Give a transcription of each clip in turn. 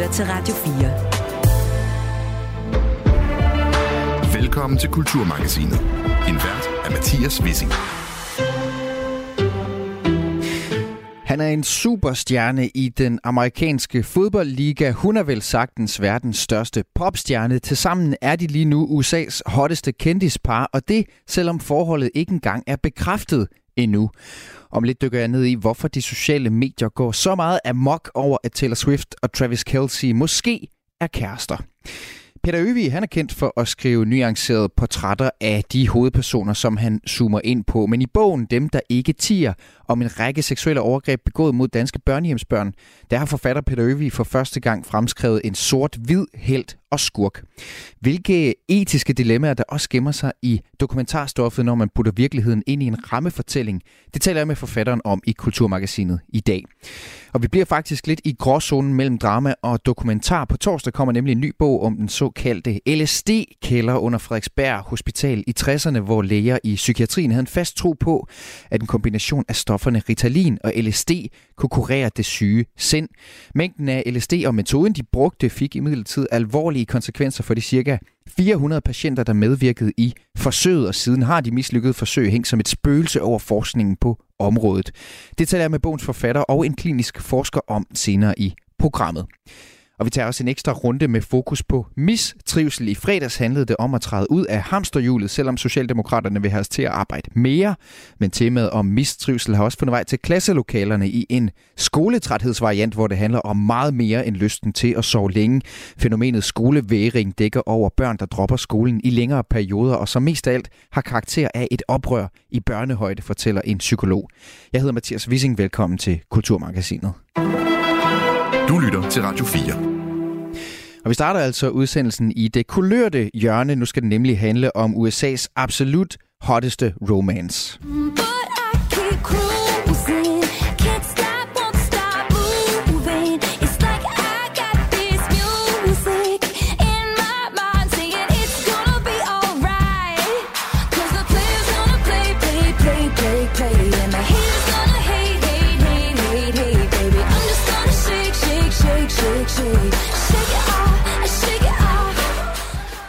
lytter til Radio 4. Velkommen til Kulturmagasinet. En vært af Mathias Wissing. Han er en superstjerne i den amerikanske fodboldliga. Hun er vel sagtens verdens største popstjerne. Tilsammen er de lige nu USA's hotteste kendispar, og det selvom forholdet ikke engang er bekræftet endnu. Om lidt dykker jeg ned i, hvorfor de sociale medier går så meget amok over, at Taylor Swift og Travis Kelce måske er kærester. Peter Øvig, han er kendt for at skrive nuancerede portrætter af de hovedpersoner, som han zoomer ind på. Men i bogen Dem, der ikke tiger, om en række seksuelle overgreb begået mod danske børnehjemsbørn, der har forfatter Peter Øvig for første gang fremskrevet en sort-hvid helt og skurk. Hvilke etiske dilemmaer, der også gemmer sig i dokumentarstoffet, når man putter virkeligheden ind i en rammefortælling, det taler jeg med forfatteren om i Kulturmagasinet i dag. Og vi bliver faktisk lidt i gråzonen mellem drama og dokumentar. På torsdag kommer nemlig en ny bog om den såkaldte LSD-kælder under Frederiksberg Hospital i 60'erne, hvor læger i psykiatrien havde en fast tro på, at en kombination af stofferne Ritalin og LSD kunne kurere det syge sind. Mængden af LSD og metoden, de brugte, fik imidlertid alvorlige konsekvenser for de cirka 400 patienter, der medvirkede i forsøget, og siden har de mislykkede forsøg hængt som et spøgelse over forskningen på området. Det taler jeg med bogens forfatter og en klinisk forsker om senere i programmet. Og vi tager også en ekstra runde med fokus på mistrivsel. I fredags handlede det om at træde ud af hamsterhjulet, selvom Socialdemokraterne vil have os til at arbejde mere. Men temaet om mistrivsel har også fundet vej til klasselokalerne i en skoletræthedsvariant, hvor det handler om meget mere end lysten til at sove længe. Fænomenet skoleværing dækker over børn, der dropper skolen i længere perioder, og som mest af alt har karakter af et oprør i børnehøjde, fortæller en psykolog. Jeg hedder Mathias Wissing. Velkommen til Kulturmagasinet. Du lytter til Radio 4. Og vi starter altså udsendelsen i det kulørte hjørne. Nu skal det nemlig handle om USA's absolut hotteste romance. But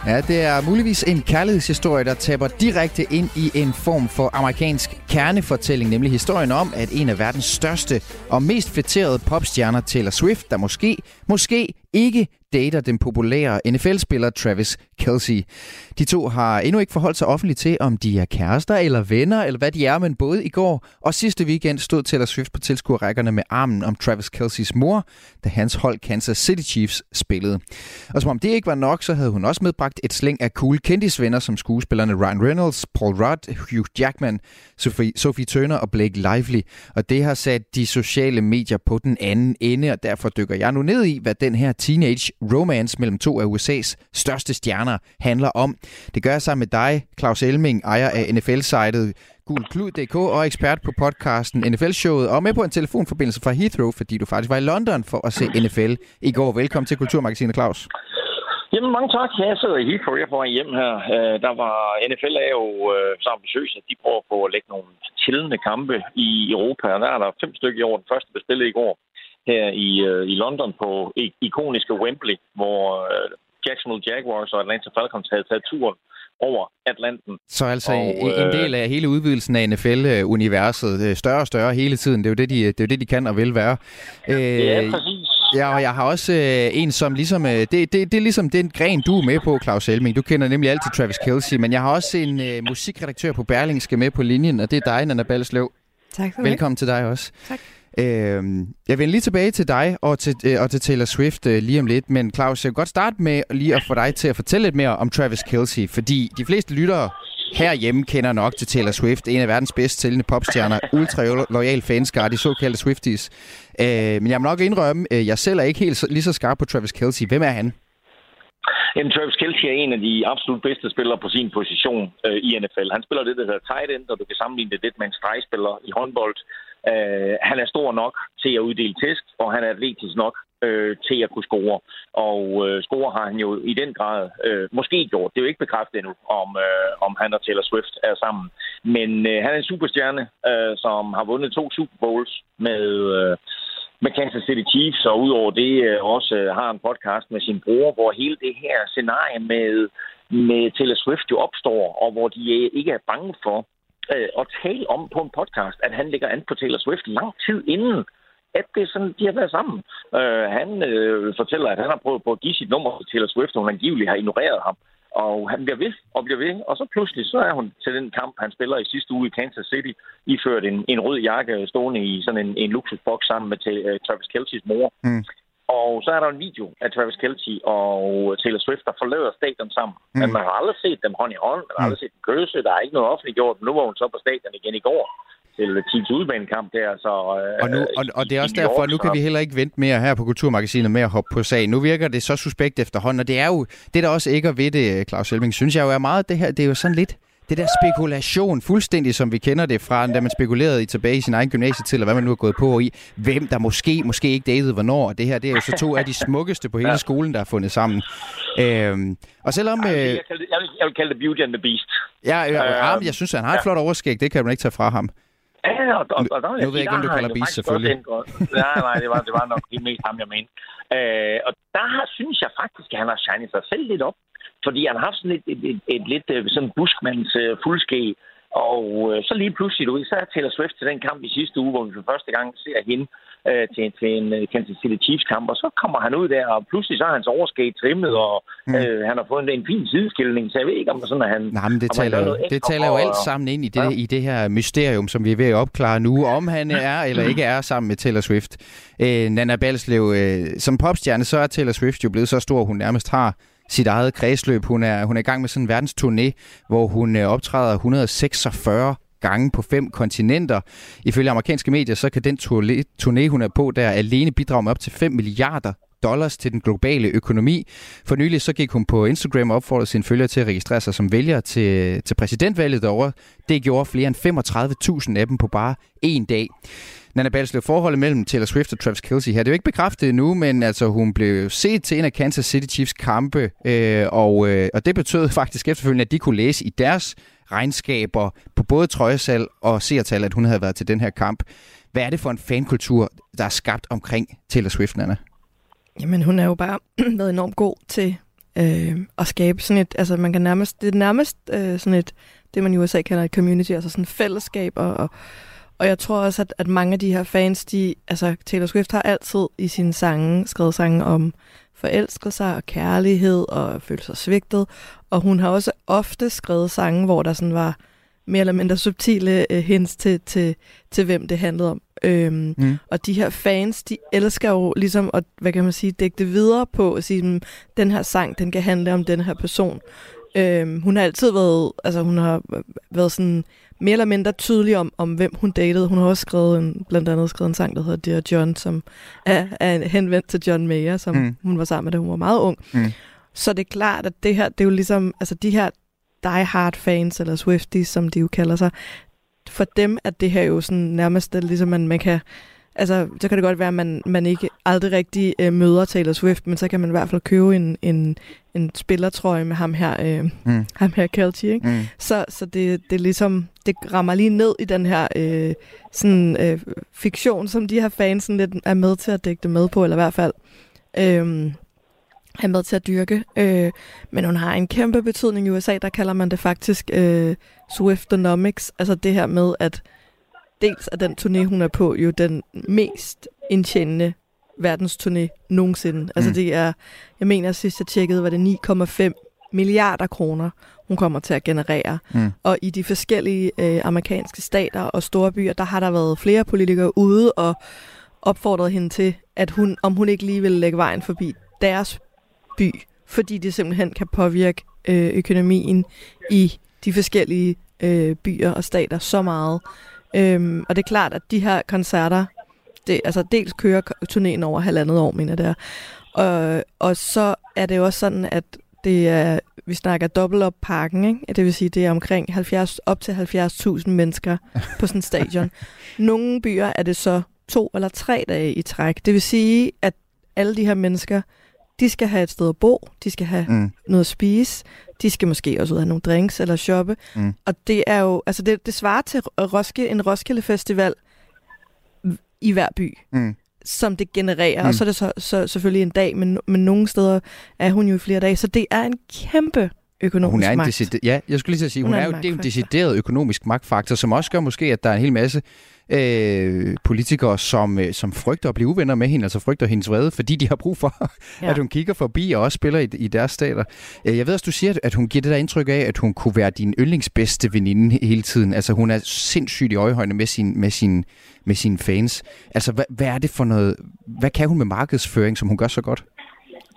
Ja, det er muligvis en kærlighedshistorie, der taber direkte ind i en form for amerikansk kernefortælling, nemlig historien om, at en af verdens største og mest fætterede popstjerner, Taylor Swift, der måske, måske ikke dater den populære NFL-spiller Travis Kelsey. De to har endnu ikke forholdt sig offentligt til, om de er kærester eller venner, eller hvad de er, men både i går og sidste weekend stod Taylor Swift på tilskuerrækkerne med armen om Travis Kelseys mor, da hans hold Kansas City Chiefs spillede. Og som om det ikke var nok, så havde hun også medbragt et slæng af cool kendisvenner som skuespillerne Ryan Reynolds, Paul Rudd, Hugh Jackman, Sophie, Sophie Turner og Blake Lively. Og det har sat de sociale medier på den anden ende, og derfor dykker jeg nu ned i, hvad den her teenage romance mellem to af USA's største stjerner handler om. Det gør jeg sammen med dig, Claus Elming, ejer af NFL-sitet gulklud.dk og ekspert på podcasten NFL-showet, og med på en telefonforbindelse fra Heathrow, fordi du faktisk var i London for at se NFL i går. Velkommen til Kulturmagasinet, Claus. Jamen, mange tak. Jeg sidder i Heathrow. Jeg får hjem her. Øh, der var NFL er jo øh, så ambitiøse, at de prøver på at lægge nogle chillende kampe i Europa. Og der er der fem stykker i år. Den første bestillet i går her i, øh, i London på ikoniske Wembley, hvor øh, Jacksonville Jaguars og Atlanta Falcons havde taget turen over Atlanten. Så altså og, en øh, del af hele udvidelsen af NFL-universet, større og større hele tiden. Det er jo det, de, det er jo det, de kan og vil være. Ja, præcis. Ja, og jeg har også øh, en, som ligesom... Øh, det, det, det er ligesom den gren, du er med på, Claus Elming. Du kender nemlig altid Travis Kelce, men jeg har også en øh, musikredaktør på Berlingske med på linjen, og det er dig, Nana Ballesløv. Tak for Velkommen det. til dig også. Tak. Øh, jeg vender lige tilbage til dig og til, øh, og til Taylor Swift øh, lige om lidt, men Claus, jeg vil godt starte med lige at få dig til at fortælle lidt mere om Travis Kelce, fordi de fleste lyttere herhjemme kender nok til Taylor Swift, en af verdens bedst sælgende popstjerner, ultra loyal fanskare, de såkaldte Swifties. Øh, men jeg må nok indrømme, at jeg selv er ikke helt lige så skarp på Travis Kelce. Hvem er han? Jamen, Travis Kelce er en af de absolut bedste spillere på sin position øh, i NFL. Han spiller det, der hedder tight end, og du kan sammenligne det lidt med en stregspiller i håndbold. Øh, han er stor nok til at uddele tæsk, og han er atletisk nok øh, til at kunne score. Og øh, score har han jo i den grad øh, måske gjort. Det er jo ikke bekræftet endnu, om, øh, om han og Taylor Swift er sammen. Men øh, han er en superstjerne, øh, som har vundet to Super Bowls med... Øh, med Kansas City Chiefs, og udover det øh, også øh, har en podcast med sin bror, hvor hele det her scenarie med, med Taylor Swift jo opstår, og hvor de øh, ikke er bange for øh, at tale om på en podcast, at han ligger an på Taylor Swift lang tid inden at det er sådan, de har været sammen. Øh, han øh, fortæller, at han har prøvet på at give sit nummer til Taylor Swift, og hun angiveligt har ignoreret ham. Og han bliver ved og bliver ved, og så pludselig så er hun til den kamp, han spiller i sidste uge i Kansas City, iført en, en rød jakke stående i sådan en, en luksusboks sammen med uh, Travis Kelce's mor. Mm. Og så er der en video af Travis Kelce og Taylor Swift, der forlader stadion sammen. Mm. Men man har aldrig set dem hånd i hånd, man har aldrig set dem kysse, der er ikke noget offentliggjort. Nu var hun så på stadion igen i går til Teams udbanekamp der. Så, og, nu, og, og det er også derfor, nu kan vi heller ikke vente mere her på Kulturmagasinet med at hoppe på sagen. Nu virker det så suspekt efterhånden, og det er jo, det der også ikke er ved det, Claus Helming, synes jeg jo er meget, det her, det er jo sådan lidt, det der spekulation, fuldstændig som vi kender det fra, da man spekulerede i tilbage i sin egen gymnasietid, eller hvad man nu har gået på i, hvem der måske, måske ikke datede hvornår. Det her, det er jo så to af de smukkeste på hele ja. skolen, der er fundet sammen. Øhm, og selvom... Øh, jeg, vil, jeg, vil, jeg vil kalde det Beauty and the Beast. Ja, ja øh, jeg synes, han har et ja. flot overskæg, det kan man ikke tage fra ham. Ja, og, og, og der, nu ved jeg ikke, om du kalder Beast, selvfølgelig. nej, nej, det var, det var nok det mest ham, jeg mente. Øh, og der synes jeg faktisk, at han har shinet sig selv lidt op. Fordi han har haft sådan et, et, et, et, lidt øh, sådan buskmands uh, fuldskæg. Og uh, så lige pludselig, du ved, så er Taylor Swift til den kamp i sidste uge, hvor vi for første gang ser hende øh, til, til en uh, Kansas City Chiefs kamp, og så kommer han ud der, og pludselig så er hans overskæg trimmet, og mm. øh, han har fået en, en fin sideskilning, så jeg ved ikke, om sådan, at han... Nej, men det taler, jo, det taler jo alt sammen ind i det, ja. i det her mysterium, som vi er ved at opklare nu, om han er eller ikke er sammen med Taylor Swift. Øh, Nana Balslev, øh, som popstjerne, så er Taylor Swift jo blevet så stor, hun nærmest har sit eget kredsløb. Hun er, hun er i gang med sådan en verdensturné, hvor hun øh, optræder 146 gange på fem kontinenter. Ifølge amerikanske medier, så kan den turné, hun er på, der alene bidrage med op til 5 milliarder dollars til den globale økonomi. For nylig så gik hun på Instagram og opfordrede sine følgere til at registrere sig som vælger til, til præsidentvalget derovre. Det gjorde flere end 35.000 af dem på bare en dag. Nana Balslev, forholdet mellem Taylor Swift og Travis Kelce her, det er jo ikke bekræftet endnu, men altså hun blev set til en af Kansas City Chiefs kampe, øh, og, øh, og det betød faktisk efterfølgende, at de kunne læse i deres regnskaber på både trøjesal og seertal, at hun havde været til den her kamp. Hvad er det for en fankultur, der er skabt omkring Taylor Swift, Nana? Jamen, hun er jo bare været enormt god til øh, at skabe sådan et, altså man kan nærmest, det er nærmest øh, sådan et, det man i USA kalder et community, altså sådan et fællesskab, og, og, og jeg tror også, at, at mange af de her fans, de, altså Taylor Swift har altid i sine sange skrevet sange om forelskelser og kærlighed og føle sig svigtet, og hun har også ofte skrevet sange, hvor der sådan var mere eller mindre subtile øh, hints til, til, til, hvem det handlede om. Øhm, mm. Og de her fans, de elsker jo ligesom at, hvad kan man sige, dække det videre på at sige, den her sang, den kan handle om den her person. Øhm, hun har altid været, altså hun har været sådan mere eller mindre tydelig om, om hvem hun datede. Hun har også skrevet en, blandt andet skrevet en sang, der hedder Dear John, som er, er henvendt til John Mayer, som mm. hun var sammen med, da hun var meget ung. Mm. Så det er klart, at det her, det er jo ligesom, altså de her die hard fans, eller Swifties, som de jo kalder sig, for dem er det her jo sådan nærmest, ligesom man, man kan, altså så kan det godt være, at man, man ikke aldrig rigtig øh, møder Taylor Swift, men så kan man i hvert fald købe en, en, en spillertrøje med ham her, øh, mm. ham her Kelty, ikke? Mm. Så, så det, det ligesom, det rammer lige ned i den her øh, sådan, øh, fiktion, som de her fans lidt er med til at dække det med på, eller i hvert fald øh, er med til at dyrke. Øh, men hun har en kæmpe betydning i USA, der kalder man det faktisk øh, Swiftonomics. Altså det her med, at dels er den turné, hun er på, jo den mest indtjenende verdensturné nogensinde. Altså, mm. Det er, jeg mener sidst jeg tjekkede, var det 9,5 milliarder kroner, hun kommer til at generere. Mm. Og i de forskellige øh, amerikanske stater og store byer, der har der været flere politikere ude og opfordret hende til, at hun, om hun ikke lige vil lægge vejen forbi deres by, fordi det simpelthen kan påvirke øh, økonomien i de forskellige øh, byer og stater så meget. Øhm, og det er klart, at de her koncerter, det, altså dels kører turnéen over halvandet år, mener det er. Og, og så er det også sådan, at det er, vi snakker dobbelt op parken, ikke? det vil sige, det er omkring 70, op til 70.000 mennesker på sådan en stadion. Nogle byer er det så to eller tre dage i træk. Det vil sige, at alle de her mennesker, de skal have et sted at bo, de skal have mm. noget at spise, de skal måske også ud have nogle drinks eller shoppe. Mm. Og det er jo, altså det, det svarer til Roskilde, en Roskilde Festival i hver by. Mm. som det genererer. Mm. Og så er det så, så selvfølgelig en dag, men, men nogle steder er hun jo i flere dage. Så det er en kæmpe økonomisk hun er en magt. Decide- ja, jeg skulle lige at sige, hun, Hun er er, jo, det er en decideret økonomisk magtfaktor, som også gør måske, at der er en hel masse øh, politikere, som, øh, som frygter at blive uvenner med hende, altså frygter hendes vrede, fordi de har brug for, ja. At hun kigger forbi og også spiller i, i deres stater. Øh, Jeg ved også, du siger, at hun giver det der indtryk af, at hun kunne være din yndlingsbedste veninde hele tiden. Altså hun er sindssygt i øjehøjne med, sin, med, sin, med sine fans. Altså hvad, hvad er det for noget, hvad kan hun med markedsføring, som hun gør så godt?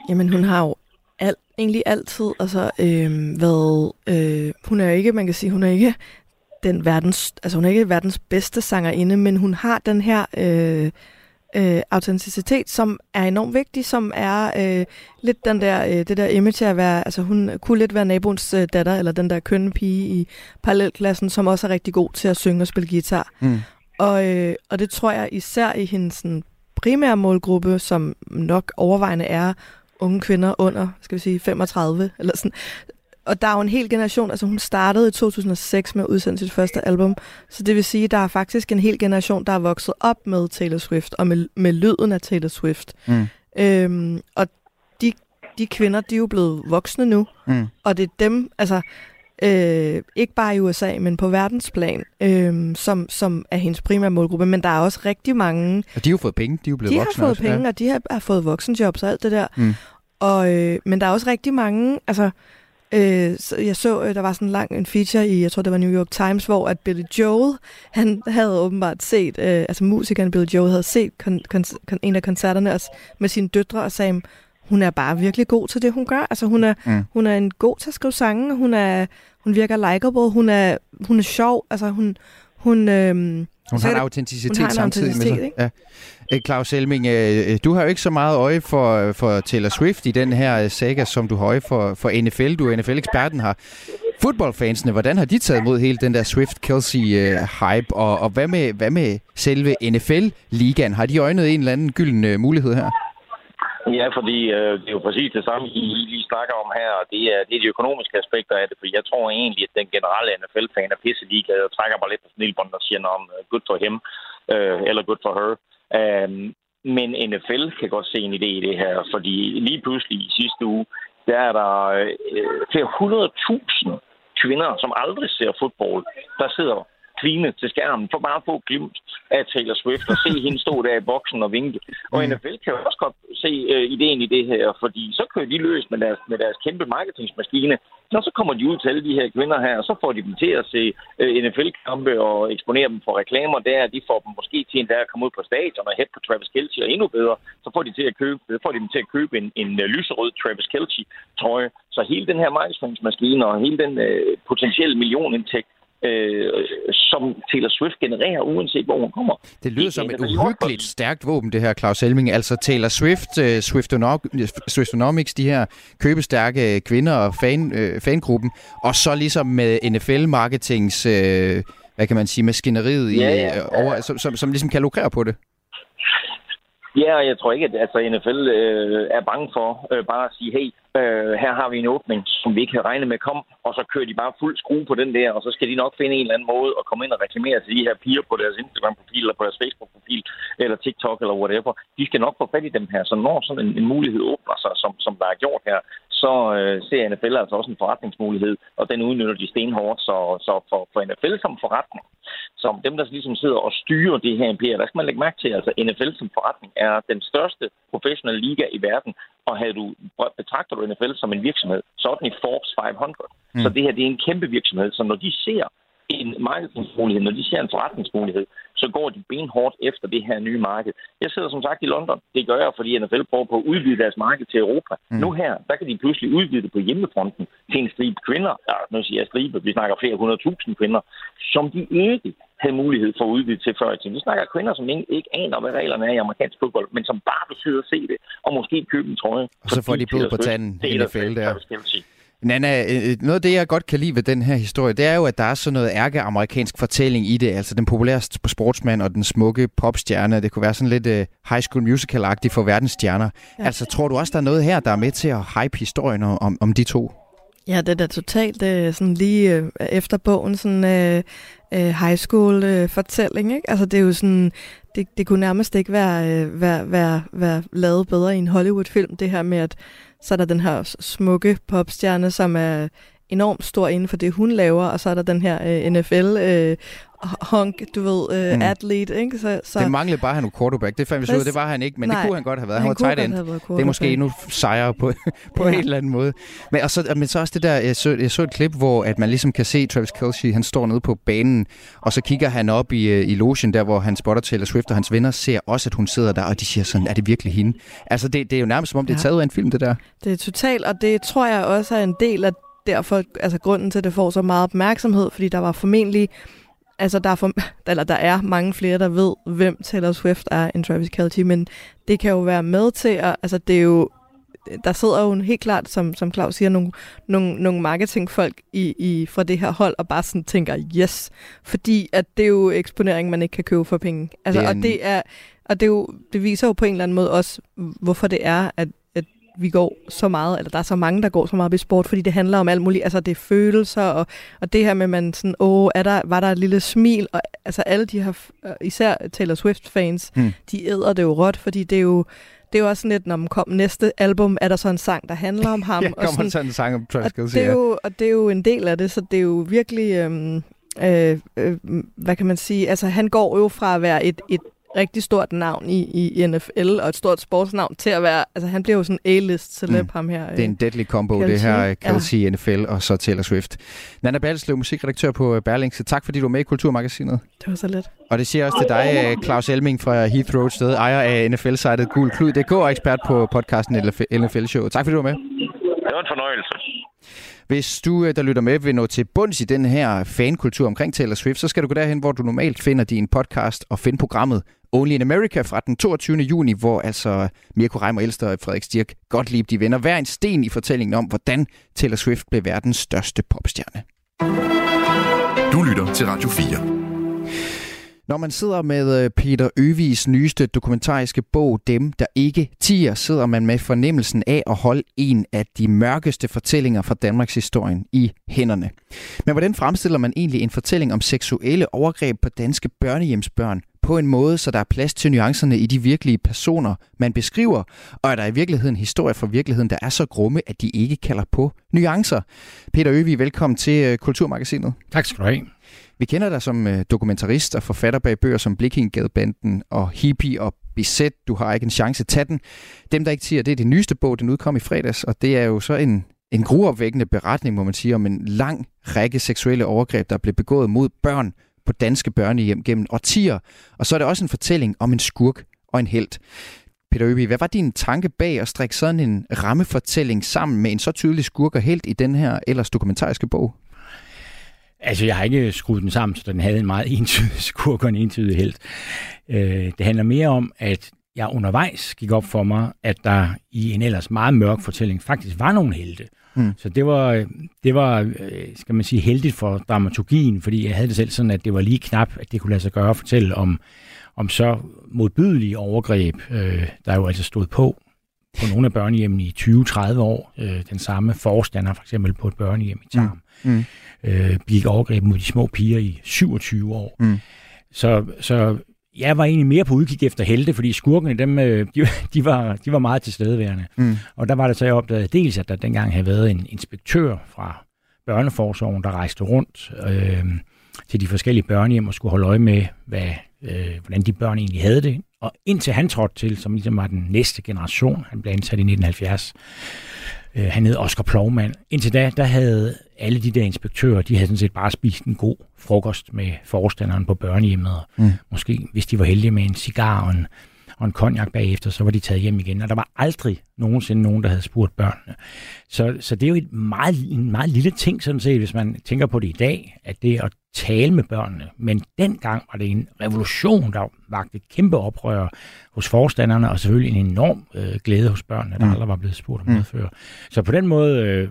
Jamen, hun har jo alt, egentlig altid altså, øh, været... Øh, hun er jo ikke, man kan sige, hun er ikke den verdens, altså hun er ikke verdens bedste sangerinde, men hun har den her øh, øh, autenticitet, som er enormt vigtig, som er øh, lidt den der, øh, det der image af at være, altså hun kunne lidt være naboens øh, datter, eller den der kønne pige i parallelklassen, som også er rigtig god til at synge og spille guitar. Mm. Og, øh, og det tror jeg især i hendes sådan, primære målgruppe, som nok overvejende er unge kvinder under, skal vi sige, 35, eller sådan. Og der er jo en hel generation, altså hun startede i 2006 med at udsende sit første album, så det vil sige, at der er faktisk en hel generation, der er vokset op med Taylor Swift, og med, med lyden af Taylor Swift. Mm. Øhm, og de, de kvinder, de er jo blevet voksne nu, Mm. og det er dem, altså øh, ikke bare i USA, men på verdensplan, øh, som, som er hendes primære målgruppe. Men der er også rigtig mange, Og de har jo fået penge, de er jo blevet de har voksne fået også. penge, Ja. og de har, har fået voksenjobs og alt det der. Mm. Og, øh, men der er også rigtig mange, altså... Øh, så jeg så, øh, der var sådan en lang en feature i, jeg tror det var New York Times, hvor at Billy Joel, han havde åbenbart set, øh, altså musikeren Billy Joel havde set kon- kon- kon- en af koncerterne også med sine døtre og sagde, hun er bare virkelig god til det, hun gør. Altså hun er, Mm. hun er en god til at skrive sange, hun, er, hun virker likable, hun er, hun er sjov, altså hun, hun, øhm, Hun har en autenticitet hun har en samtidig med autenticitet, sig. ikke? Ja. Øh, Claus Elming, øh, du har jo ikke så meget øje for, for Taylor Swift i den her øh, saga, som du har øje for, for NFL. Du er NFL-eksperten her. Fodboldfansene, hvordan har de taget imod hele den der Swift-Kelsey-hype? Og, og hvad, med, hvad med selve NFL-ligaen? Har de øjnet en eller anden gylden øh, mulighed her? Ja, fordi øh, det er jo præcis det samme, I I lige snakker om her, og det er, det er de økonomiske aspekter af det, for jeg tror egentlig, at den generelle NFL-fan er pisse ligeglad og trækker bare lidt på snilbånd og siger, om øh, good for him, øh, eller good for her. Øh, men NFL kan godt se en idé i det her, fordi lige pludselig i sidste uge, der er der øh, flere hundrede tusind kvinder, som aldrig ser fodbold, der sidder kvine til skærmen for bare at få glimt af Taylor Swift og se hende stå der i boksen og vinke. Og Mm. NFL kan også godt se øh, ideen i det her, fordi så kører de løs med deres, med deres kæmpe marketingsmaskine, og så kommer de ud til alle de her kvinder her, og så får de dem til at se øh, NFL-kampe og eksponere dem for reklamer der. De får dem måske til en dag at komme ud på stadion og hætte på Travis Kelce, og endnu bedre, så får de, til at købe, får de dem til at købe en, en øh, lyserød Travis Kelce-trøje. Så hele den her markedsføringsmaskine og hele den øh, potentielle millionindtægt, øh, som Taylor Swift genererer, uanset hvor hun kommer. Det lyder som et uhyggeligt stærkt våben, det her, Claus Elming. Altså Taylor Swift, Swiftono- Swiftonomics, de her købestærke kvinder og fan, uh, fangruppen, og så ligesom med NFL-marketings, uh, hvad kan man sige, maskineriet i, Ja, ja. øh, over, som, som, som ligesom kan lukrere på det. Ja, og jeg tror ikke, at altså, NFL øh, er bange for øh, bare at sige, hey, øh, her har vi en åbning, som vi ikke havde regnet med kom, og så kører de bare fuld skrue på den der, og så skal de nok finde en eller anden måde at komme ind og reklamere til de her piger på deres Instagram-profil, eller på deres Facebook-profil, eller TikTok, eller whatever. De skal nok få fat i dem her, så når sådan en, en mulighed åbner sig, som, som der er gjort her, så øh, ser NFL altså også en forretningsmulighed, og den udnytter de stenhårdt, så, så for, for NFL som forretning, som dem, der ligesom sidder og styrer det her imperium, der skal man lægge mærke til, altså NFL som forretning er den største professionelle liga i verden, og havde du, betragter du NFL som en virksomhed, så er den i Forbes 500. Mm. Så det her det er en kæmpe virksomhed, så når de ser en markedsmulighed, når de ser en forretningsmulighed, så går de benhårdt efter det her nye marked. Jeg sidder som sagt i London. Det gør jeg, fordi NFL prøver på at udvide deres marked til Europa. Mm. Nu her, der kan de pludselig udvide det på hjemmefronten til en stribe kvinder. Ja, nu siger jeg stribe, vi snakker flere hundrede tusind kvinder, som de ikke havde mulighed for at udvide til før i tiden. Vi snakker kvinder, som ikke, ikke aner, hvad reglerne er i amerikansk fodbold, men som bare vil sidde og se det, og måske købe en trøje. Og så får de blod på tanden, NFL der. der. Nana, øh, noget af det, jeg godt kan lide ved den her historie, det er jo, at der er sådan noget ærke-amerikansk fortælling i det. Altså den populære sportsmand og den smukke popstjerne. Det kunne være sådan lidt uh, high school musical-agtigt for verdensstjerner. Ja. Altså tror du også, der er noget her, der er med til at hype historien om, om de to? Ja, det er da totalt øh, sådan lige øh, efter bogen, sådan øh, øh, high school øh, fortælling, ikke? Altså det er jo sådan, det, det kunne nærmest ikke være, øh, være, være, være lavet bedre i en Hollywood-film, det her med, at så er der den her smukke popstjerne, som er enormt stor inden for det, hun laver, og så er der den her øh, NFL øh, honk, du ved, øh, mm. athlete, ikke? Så, så... Det manglede bare, at han var quarterback. Det fandt vi ud, det var han ikke, men Nej, det kunne han godt have været. Han, han var tight end. Det er måske endnu sejere på, på ja. en eller anden måde. Men, og så, men så også det der, jeg så, jeg så et klip, hvor at man ligesom kan se Travis Kelce, han står nede på banen, og så kigger han op i, øh, i logen, der hvor han spotter Taylor Swift, og hans venner ser også, at hun sidder der, og de siger sådan, er det virkelig hende? Altså, det, det er jo nærmest som om, det er taget ud af en film, det der. Det er totalt, og det tror jeg også er en del af derfor, altså grunden til, at det får så meget opmærksomhed, fordi der var formentlig, altså der er, for, eller der er mange flere, der ved, hvem Taylor Swift er end Travis Kelce, men det kan jo være med til at, altså det er jo, der sidder jo helt klart, som, som Claus siger, nogle, nogle, nogle marketingfolk i, i, fra det her hold, og bare sådan tænker, yes, fordi at det er jo eksponering, man ikke kan købe for penge. Altså, det en... Og det er, og det, er jo, det viser jo på en eller anden måde også, hvorfor det er, at vi går så meget, eller der er så mange, der går så meget i sport, fordi det handler om alt muligt. Altså, det er følelser, og, og det her med, man sådan, åh, er der, var der et lille smil? Og altså, alle de her, især Taylor Swift-fans, hmm. de æder det jo råt, fordi det er jo, det er jo også sådan lidt, når man kommer næste album, er der så en sang, der handler om ham. ja, kommer og sådan, sådan en sang om Travis Kelce, det er jo, Og det er jo en del af det, så det er jo virkelig... Øhm, øh, øh, hvad kan man sige? Altså, han går jo fra at være et, et rigtig stort navn i, i NFL, og et stort sportsnavn til at være, altså han bliver jo sådan A-list celeb, mm. ham her. Det er en deadly combo, Kelsey. det her Kelsey ja. NFL og så Taylor Swift. Nana Balslev, musikredaktør på Berlingse. Tak fordi du var med i Kulturmagasinet. Det var så let. Og det siger også til dig, øh, Claus Elming fra Heathrow sted, ejer af NFL-sitet Gul Klud.dk og ekspert på podcasten NFL Show. Tak fordi du var med. Det var en fornøjelse. Hvis du, øh, der lytter med, vil nå til bunds i den her fankultur omkring Taylor Swift, så skal du gå derhen, hvor du normalt finder din podcast og finde programmet Only in America fra den 22. juni, hvor altså Mirko Reimer Elster og Frederik Stirk Gottlieb, de vender hver en sten i fortællingen om, hvordan Taylor Swift blev verdens største popstjerne. Du lytter til Radio 4. Når man sidder med øh, Peter Øvigs nyeste dokumentariske bog, Dem, der ikke tiger, sidder man med fornemmelsen af at holde en af de mørkeste fortællinger fra Danmarks historien i hænderne. Men hvordan fremstiller man egentlig en fortælling om seksuelle overgreb på danske børnehjemsbørn på en måde, så der er plads til nuancerne i de virkelige personer, man beskriver, og er der i virkeligheden historie fra virkeligheden, der er så grumme, at de ikke kalder på nuancer. Peter Øvig, velkommen til øh, Kulturmagasinet. Tak skal du have. Vi kender dig som øh, dokumentarist og forfatter bag bøger som Blikkingadebanden og Hippie og Bisset. Du har ikke en chance. Tag den. Dem, der ikke siger, det er det nyeste bog, den udkom i fredags, og det er jo så en, en gruopvækkende beretning, må man sige, om en lang række seksuelle overgreb, der blev begået mod børn på danske børnehjem gennem årtier. Og så er det også en fortælling om en skurk og en held. Peter Øby, hvad var din tanke bag at strikke sådan en rammefortælling sammen med en så tydelig skurk og helt i den her ellers dokumentariske bog? Altså, jeg har ikke skruet den sammen, så den havde en meget entydig skurk og en entydig held. Øh, det handler mere om, at jeg undervejs gik op for mig, at der i en ellers meget mørk fortælling faktisk var nogle helte. Mm. Så det var, det var, øh, skal man sige, heldigt for dramaturgien, fordi jeg havde det selv sådan, at det var lige knap, at det kunne lade sig gøre at fortælle om, om så modbydelige overgreb, øh, der jo altså stod på på nogle af børnehjemmene i 20-30 år. Øh, den samme forstander for eksempel på et børnehjem i Tarm. Mm. Mm. Øh, begik overgreb mod de små piger i 27 år. Mm. Så, så jeg var egentlig mere på udkig efter helte, fordi skurkene, dem, øh, de, de, var, de var meget tilstedeværende. Mm. Og der var det så, jeg opdagede dels, at der dengang havde været en inspektør fra børneforsorgen, der rejste rundt øh, til de forskellige børnehjem og skulle holde øje med, hvad, øh, hvordan de børn egentlig havde det. Og indtil han trådte til, som ligesom var den næste generation, han blev ansat i 1970, øh, han hed Oscar Plovmand. Indtil da, der havde alle de der inspektører, de havde sådan set bare spist en god frokost med forstanderen på børnehjemmet. Mm. Måske, hvis de var heldige med en cigar og en, og en cognac bagefter, så var de taget hjem igen. Og der var aldrig nogensinde nogen, der havde spurgt børnene. Så, så det er jo et meget, en meget lille ting, sådan set, hvis man tænker på det i dag, at det at tale med børnene. Men dengang var det en revolution, der vagte kæmpe oprør hos forstanderne, og selvfølgelig en enorm øh, glæde hos børnene, der mm. aldrig var blevet spurgt om mm. noget før. Så på den måde øh,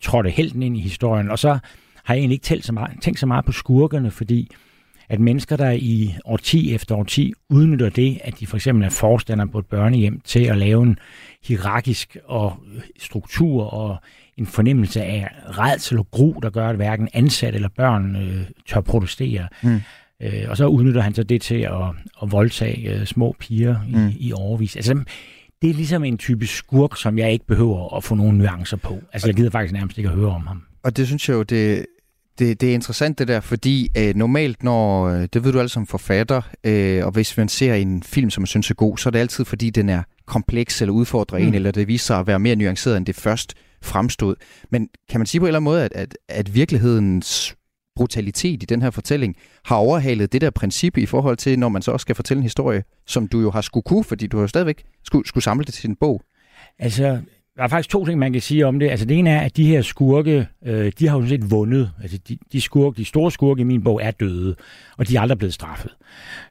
trådte helten ind i historien, og så har jeg egentlig ikke tænkt så meget, tænkt så meget på skurkerne, fordi at mennesker, der i årti efter årti udnytter det, at de for eksempel er forstander på et børnehjem, til at lave en hierarkisk og struktur og en fornemmelse af redsel og gru, der gør, at hverken ansat eller børn øh, tør protestere. Mm. Øh, og så udnytter han så det til at, at voldtage øh, små piger i, mm. i overvis. Altså, det er ligesom en type skurk, som jeg ikke behøver at få nogle nuancer på. Altså, jeg gider faktisk nærmest ikke at høre om ham. Og det synes jeg jo, det, det, det er interessant det der, fordi øh, normalt, når, øh, det ved du alle som forfatter, øh, og hvis man ser en film, som man synes er god, så er det altid, fordi den er kompleks eller udfordrer mm. en, eller det viser sig at være mere nuanceret, end det først fremstod. Men kan man sige på en eller anden måde, at, at, at virkelighedens brutalitet i den her fortælling har overhalet det der princip i forhold til, når man så også skal fortælle en historie, som du jo har skulle kunne, fordi du har jo stadigvæk skulle, skulle samle det til sin bog. Altså, der er faktisk to ting, man kan sige om det. Altså, det ene er, at de her skurke, øh, de har jo set vundet. Altså, de, de, skurke, de store skurke i min bog er døde, og de er aldrig blevet straffet.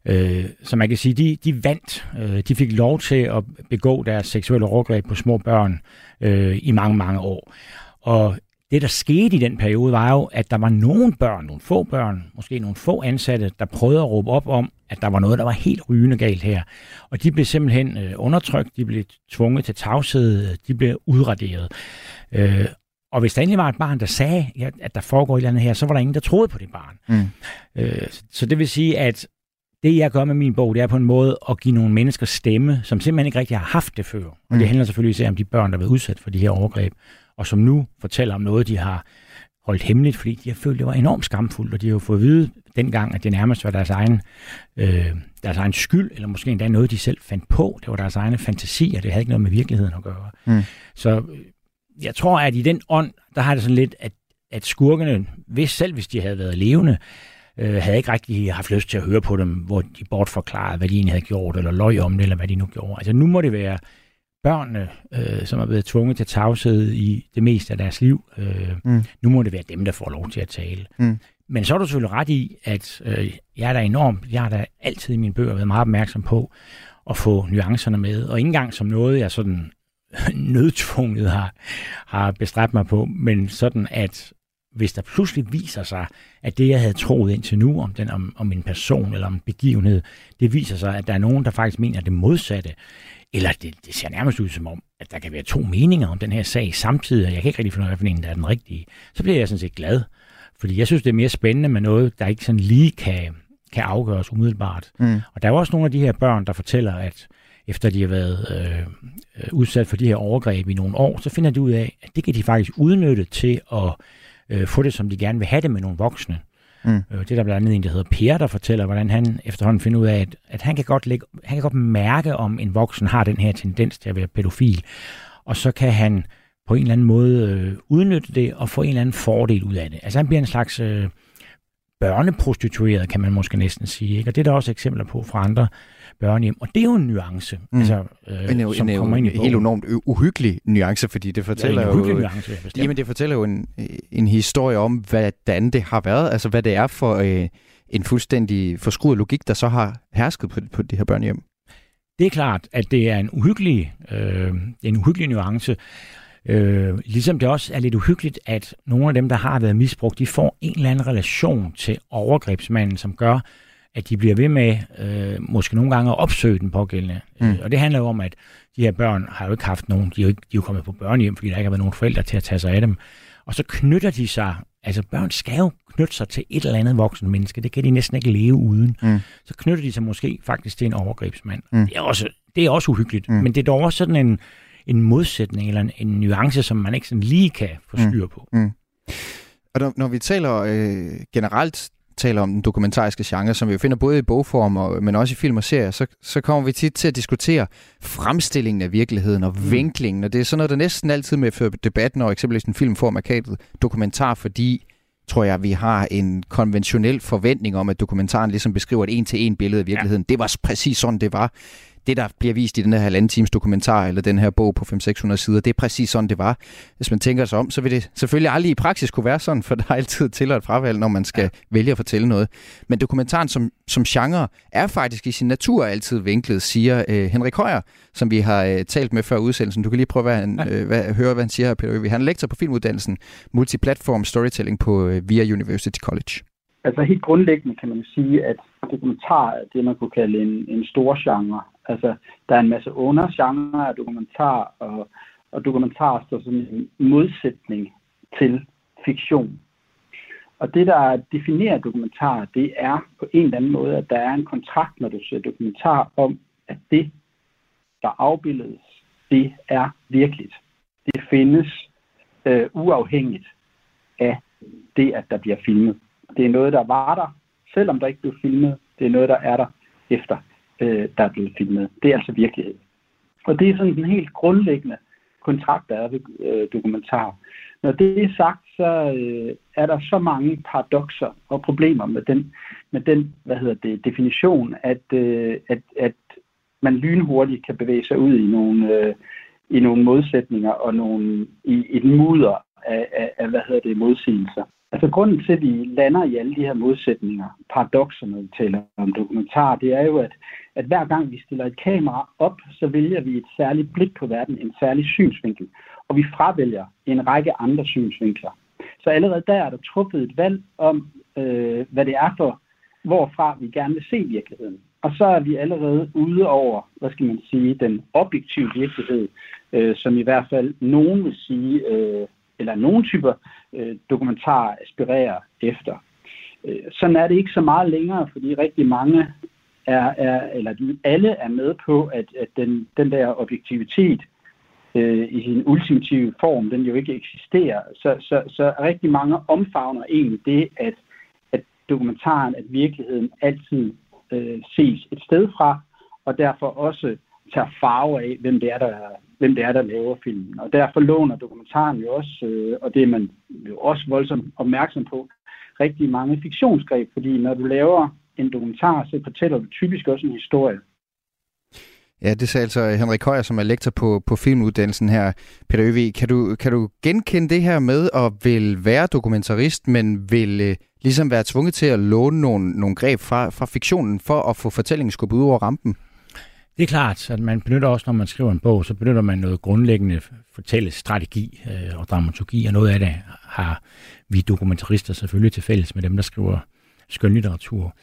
Øh, så man kan sige, de, de vandt. Øh, de fik lov til at begå deres seksuelle overgreb på små børn øh, i mange, mange år. Og det, der skete i den periode, var jo, at der var nogle børn, nogle få børn, måske nogle få ansatte, der prøvede at råbe op om, at der var noget, der var helt rygende galt her. Og de blev simpelthen øh, undertrykt, de blev tvunget til tavshed, de blev udraderet. Øh, og hvis der endelig var et barn, der sagde, ja, at der foregår et eller andet her, så var der ingen, der troede på det barn. Mm. Øh, så det vil sige, at det, jeg gør med min bog, det er på en måde at give nogle mennesker stemme, som simpelthen ikke rigtig har haft det før. Og mm. det handler selvfølgelig især om de børn, der har været udsat for de her overgreb, og som nu fortæller om noget, de har holdt hemmeligt, fordi de har følt, det var enormt skamfuldt, og de har jo fået at vide dengang, at det nærmest var deres egen, øh, deres egen skyld, eller måske endda noget, de selv fandt på. Det var deres egne fantasier, det havde ikke noget med virkeligheden at gøre. Mm. Så øh, jeg tror, at i den ånd, der har det sådan lidt, at, at skurkene, hvis selv hvis de havde været levende, øh, havde ikke rigtig haft lyst til at høre på dem, hvor de bortforklarede, hvad de egentlig havde gjort, eller løg om det, eller hvad de nu gjorde. Altså nu må det være børnene, øh, som er blevet tvunget til tavshed i det meste af deres liv. Øh, mm. Nu må det være dem, der får lov til at tale. Mm. Men så er du selvfølgelig ret i, at øh, jeg er da enormt, jeg har da altid i mine bøger været meget opmærksom på at få nuancerne med, og ikke engang som noget, jeg sådan nødtvunget har, har bestræbt mig på, men sådan at hvis der pludselig viser sig, at det, jeg havde troet indtil nu om, den, om, om en person eller om en begivenhed, det viser sig, at der er nogen, der faktisk mener det modsatte, eller det, det ser nærmest ud som om, at der kan være to meninger om den her sag samtidig, og jeg kan ikke rigtig finde ud af, hvilken der er den rigtige. Så bliver jeg sådan set glad, fordi jeg synes, det er mere spændende med noget, der ikke sådan lige kan, kan afgøres umiddelbart. Mm. Og der er jo også nogle af de her børn, der fortæller, at efter de har været øh, udsat for de her overgreb i nogle år, så finder de ud af, at det kan de faktisk udnytte til at øh, få det, som de gerne vil have det med nogle voksne. Mm. Øh, det er der blandt andet en, der hedder Per, der fortæller, hvordan han efterhånden finder ud af, at, at han, kan godt lægge, han kan godt mærke, om en voksen har den her tendens til at være pædofil. Og så kan han på en eller anden måde øh, udnytte det og få en eller anden fordel ud af det. Altså han bliver en slags øh, børneprostitueret, kan man måske næsten sige. Ikke? Og det er der også eksempler på fra andre børnehjem. Og det er jo en nuance, mm. altså, øh, en, som en, kommer ind i en helt enormt uhyggelig nuance, fordi det fortæller ja, jo... Nuance, jamen, det fortæller jo en, en historie om, hvordan det har været, altså hvad det er for øh, en fuldstændig forskruet logik, der så har hersket på, på det her børnehjem. Det er klart, at det er en uhyggelig, øh, en uhyggelig nuance, Øh, ligesom det også er lidt uhyggeligt, at nogle af dem, der har været misbrugt, de får en eller anden relation til overgrebsmanden, som gør, at de bliver ved med øh, måske nogle gange at opsøge den pågældende. Mm. Øh, og det handler jo om, at de her børn har jo ikke haft nogen, de er jo, ikke, de er jo kommet på børnehjem, fordi der ikke har været nogen forældre til at tage sig af dem. Og så knytter de sig, altså børn skal jo knytte sig til et eller andet voksen menneske, det kan de næsten ikke leve uden. Mm. Så knytter de sig måske faktisk til en overgrebsmand. Mm. Det, er også, det er også uhyggeligt, mm. men det er dog også sådan en, en modsætning eller en, en nuance, som man ikke sådan lige kan få mm. styr på. Mm. Og når, når vi taler øh, generelt taler om den dokumentariske genre, som vi jo finder både i bogform, og, men også i film og serier, så, så kommer vi tit til at diskutere fremstillingen af virkeligheden og mm. vinklingen, og det er sådan noget, der næsten altid medfører debat, når eksempelvis en film får markedet dokumentar, fordi tror jeg, vi har en konventionel forventning om, at dokumentaren ligesom beskriver et en-til-en billede af virkeligheden. Ja. Det var præcis sådan, det var det, der bliver vist i den her halvanden times dokumentar, eller den her bog på 500-600 sider, det er præcis sådan, det var. Hvis man tænker sig om, så vil det selvfølgelig aldrig i praksis kunne være sådan, for der er altid til et fravalg, når man skal ja. vælge at fortælle noget. Men dokumentaren som, som genre er faktisk i sin natur altid vinklet, siger øh, Henrik Højer, som vi har øh, talt med før udsendelsen. Du kan lige prøve hvad han, øh, hvad, høre, hvad han siger her, Peter Han er lektor på filmuddannelsen Multiplatform Storytelling på øh, VIA University College. Altså helt grundlæggende kan man sige, at dokumentar er det, man kunne kalde en, en stor genre. Altså, der er en masse undergenre af dokumentar, og, og dokumentar står som en modsætning til fiktion. Og det, der definerer dokumentar, det er på en eller anden måde, at der er en kontrakt, når du ser dokumentar, om, at det, der afbildes, det er virkeligt. Det findes øh, uafhængigt af det, at der bliver filmet. Det er noget, der var der, selvom der ikke blev filmet. Det er noget, der er der efter, øh, der er blevet filmet. Det er altså virkelighed. Og det er sådan den helt grundlæggende kontrakt, der er ved øh, dokumentar. Når det er sagt, så øh, er der så mange paradoxer og problemer med den, med den hvad hedder det, definition, at, øh, at, at man lynhurtigt kan bevæge sig ud i nogle, øh, i nogle modsætninger og nogle, i, i den mudder af, af, af, hvad hedder det, modsigelser. Altså grunden til, at vi lander i alle de her modsætninger, paradoxer, når vi taler om dokumentar, det er jo, at, at hver gang vi stiller et kamera op, så vælger vi et særligt blik på verden, en særlig synsvinkel, og vi fravælger en række andre synsvinkler. Så allerede der er der truffet et valg om, øh, hvad det er for, hvorfra vi gerne vil se virkeligheden. Og så er vi allerede ude over, hvad skal man sige, den objektive virkelighed, øh, som i hvert fald nogen vil sige, øh, eller nogle typer øh, dokumentarer aspirerer efter. Øh, sådan er det ikke så meget længere, fordi rigtig mange er, er eller alle er med på, at, at den, den der objektivitet øh, i sin ultimative form, den jo ikke eksisterer. Så, så, så rigtig mange omfavner egentlig det, at, at dokumentaren, at virkeligheden altid øh, ses et sted fra, og derfor også tager farve af, hvem det er, der, hvem det er, der laver filmen. Og derfor låner dokumentaren jo også, øh, og det er man jo også voldsomt opmærksom på, rigtig mange fiktionsgreb, fordi når du laver en dokumentar, så fortæller du typisk også en historie. Ja, det sagde altså Henrik Højer, som er lektor på, på filmuddannelsen her. Peter Øvig, kan du, kan du genkende det her med at vil være dokumentarist, men vil øh, ligesom være tvunget til at låne nogle, nogle greb fra, fra fiktionen for at få fortællingen skubbet ud over rampen? Det er klart, at man benytter også, når man skriver en bog, så benytter man noget grundlæggende fortællestrategi øh, og dramaturgi, og noget af det har vi dokumentarister selvfølgelig til fælles med dem, der skriver skønlitteratur.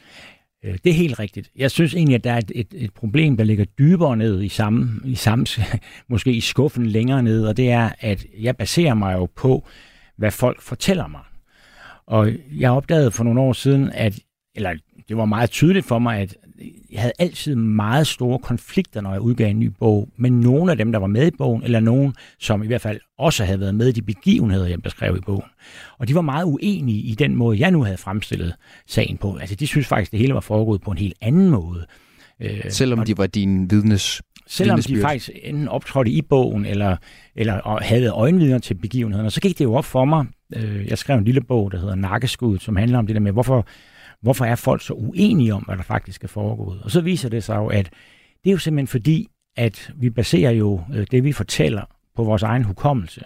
Øh, det er helt rigtigt. Jeg synes egentlig, at der er et, et, et problem, der ligger dybere ned i samme, i samme, måske i skuffen længere ned, og det er, at jeg baserer mig jo på, hvad folk fortæller mig. Og jeg opdagede for nogle år siden, at eller det var meget tydeligt for mig, at jeg havde altid meget store konflikter, når jeg udgav en ny bog, med nogle af dem, der var med i bogen, eller nogen, som i hvert fald også havde været med i de begivenheder, jeg beskrev i bogen. Og de var meget uenige i den måde, jeg nu havde fremstillet sagen på. Altså, de synes faktisk, det hele var foregået på en helt anden måde. Øh, Selvom de var din vidnes Selvom de faktisk enten optrådte i bogen, eller, eller havde øjenvidner til begivenhederne, så gik det jo op for mig. Øh, jeg skrev en lille bog, der hedder Nakkeskud, som handler om det der med, hvorfor hvorfor er folk så uenige om, hvad der faktisk er foregået? Og så viser det sig jo, at det er jo simpelthen fordi, at vi baserer jo øh, det, vi fortæller, på vores egen hukommelse.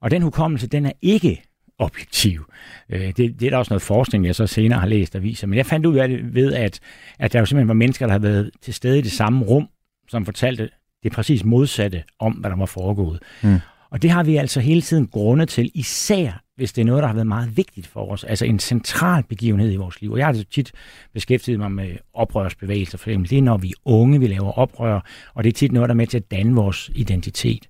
Og den hukommelse, den er ikke objektiv. Øh, det, det er der også noget forskning, jeg så senere har læst, der viser. Men jeg fandt ud af det ved, at, at der jo simpelthen var mennesker, der havde været til stede i det samme rum, som fortalte det præcis modsatte om, hvad der var foregået. Mm. Og det har vi altså hele tiden grunde til, især hvis det er noget, der har været meget vigtigt for os, altså en central begivenhed i vores liv. Og jeg har altså tit beskæftiget mig med oprørsbevægelser, for eksempel det er, når vi er unge, vi laver oprør, og det er tit noget, der er med til at danne vores identitet.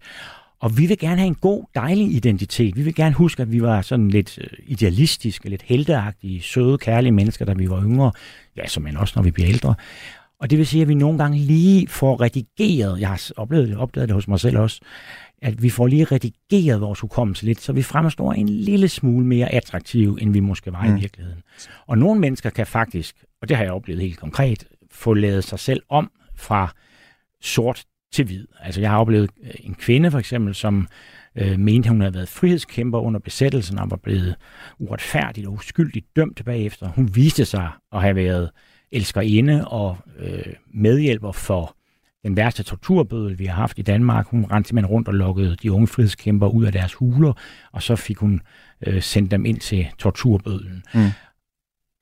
Og vi vil gerne have en god, dejlig identitet. Vi vil gerne huske, at vi var sådan lidt øh, idealistiske, lidt helteagtige, søde, kærlige mennesker, da vi var yngre. Ja, som man også, når vi bliver ældre. Og det vil sige, at vi nogle gange lige får redigeret, jeg har oplevet det, opdaget det hos mig selv også, at vi får lige redigeret vores hukommelse lidt, så vi fremstår en lille smule mere attraktive, end vi måske var mm. i virkeligheden. Og nogle mennesker kan faktisk, og det har jeg oplevet helt konkret, få lavet sig selv om fra sort til hvid. Altså jeg har oplevet øh, en kvinde for eksempel, som øh, mente, hun havde været frihedskæmper under besættelsen og var blevet uretfærdigt og uskyldigt dømt bagefter. Hun viste sig at have været elskerinde og øh, medhjælper for den værste torturbødel, vi har haft i Danmark. Hun rendte simpelthen rundt og lukkede de unge frihedskæmper ud af deres huler, og så fik hun øh, sendt dem ind til torturbødlen. Mm.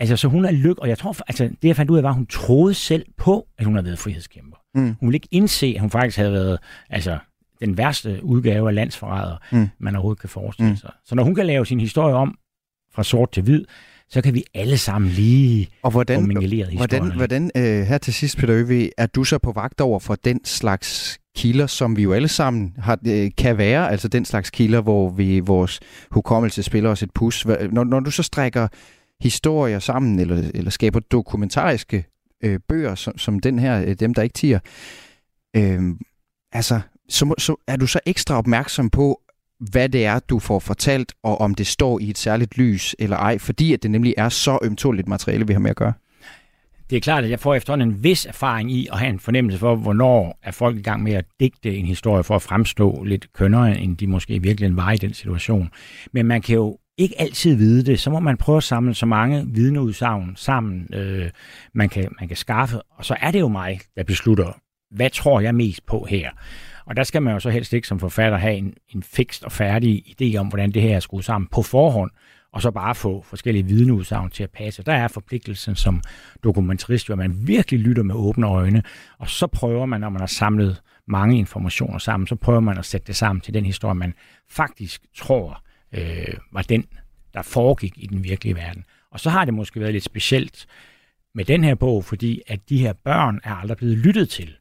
Altså, så hun er lyk, og jeg tror, altså, det jeg fandt ud af, var, at hun troede selv på, at hun havde været frihedskæmper. Mm. Hun ville ikke indse, at hun faktisk havde været, altså, den værste udgave af landsforræder, mm. man overhovedet kan forestille mm. sig. Så når hun kan lave sin historie om fra sort til hvid, så kan vi alle sammen lige og hvordan, Hvordan, hvordan øh, her til sidst, Peter Øvig, er du så på vagt over for den slags kilder, som vi jo alle sammen har, øh, kan være, altså den slags kilder, hvor vi vores hukommelse spiller os et pus. Når, når du så strækker historier sammen, eller, eller skaber dokumentariske øh, bøger, som, som den her, øh, dem der ikke tiger, øh, altså, så, så er du så ekstra opmærksom på, hvad det er, du får fortalt, og om det står i et særligt lys eller ej, fordi at det nemlig er så ømtåligt materiale, vi har med at gøre? Det er klart, at jeg får efterhånden en vis erfaring i at have en fornemmelse for, hvornår er folk i gang med at digte en historie for at fremstå lidt kønnere, end de måske virkelig var i den situation. Men man kan jo ikke altid vide det, så må man prøve at samle så mange vidneudsagn sammen, øh, man, kan, man kan skaffe. Og så er det jo mig, der beslutter, hvad tror jeg mest på her. Og der skal man jo så helst ikke som forfatter have en, en fikst og færdig idé om, hvordan det her er skruet sammen på forhånd, og så bare få forskellige vidneudsagn til at passe. Der er forpligtelsen som dokumentarist, hvor man virkelig lytter med åbne øjne, og så prøver man, når man har samlet mange informationer sammen, så prøver man at sætte det sammen til den historie, man faktisk tror øh, var den, der foregik i den virkelige verden. Og så har det måske været lidt specielt med den her bog, fordi at de her børn er aldrig blevet lyttet til.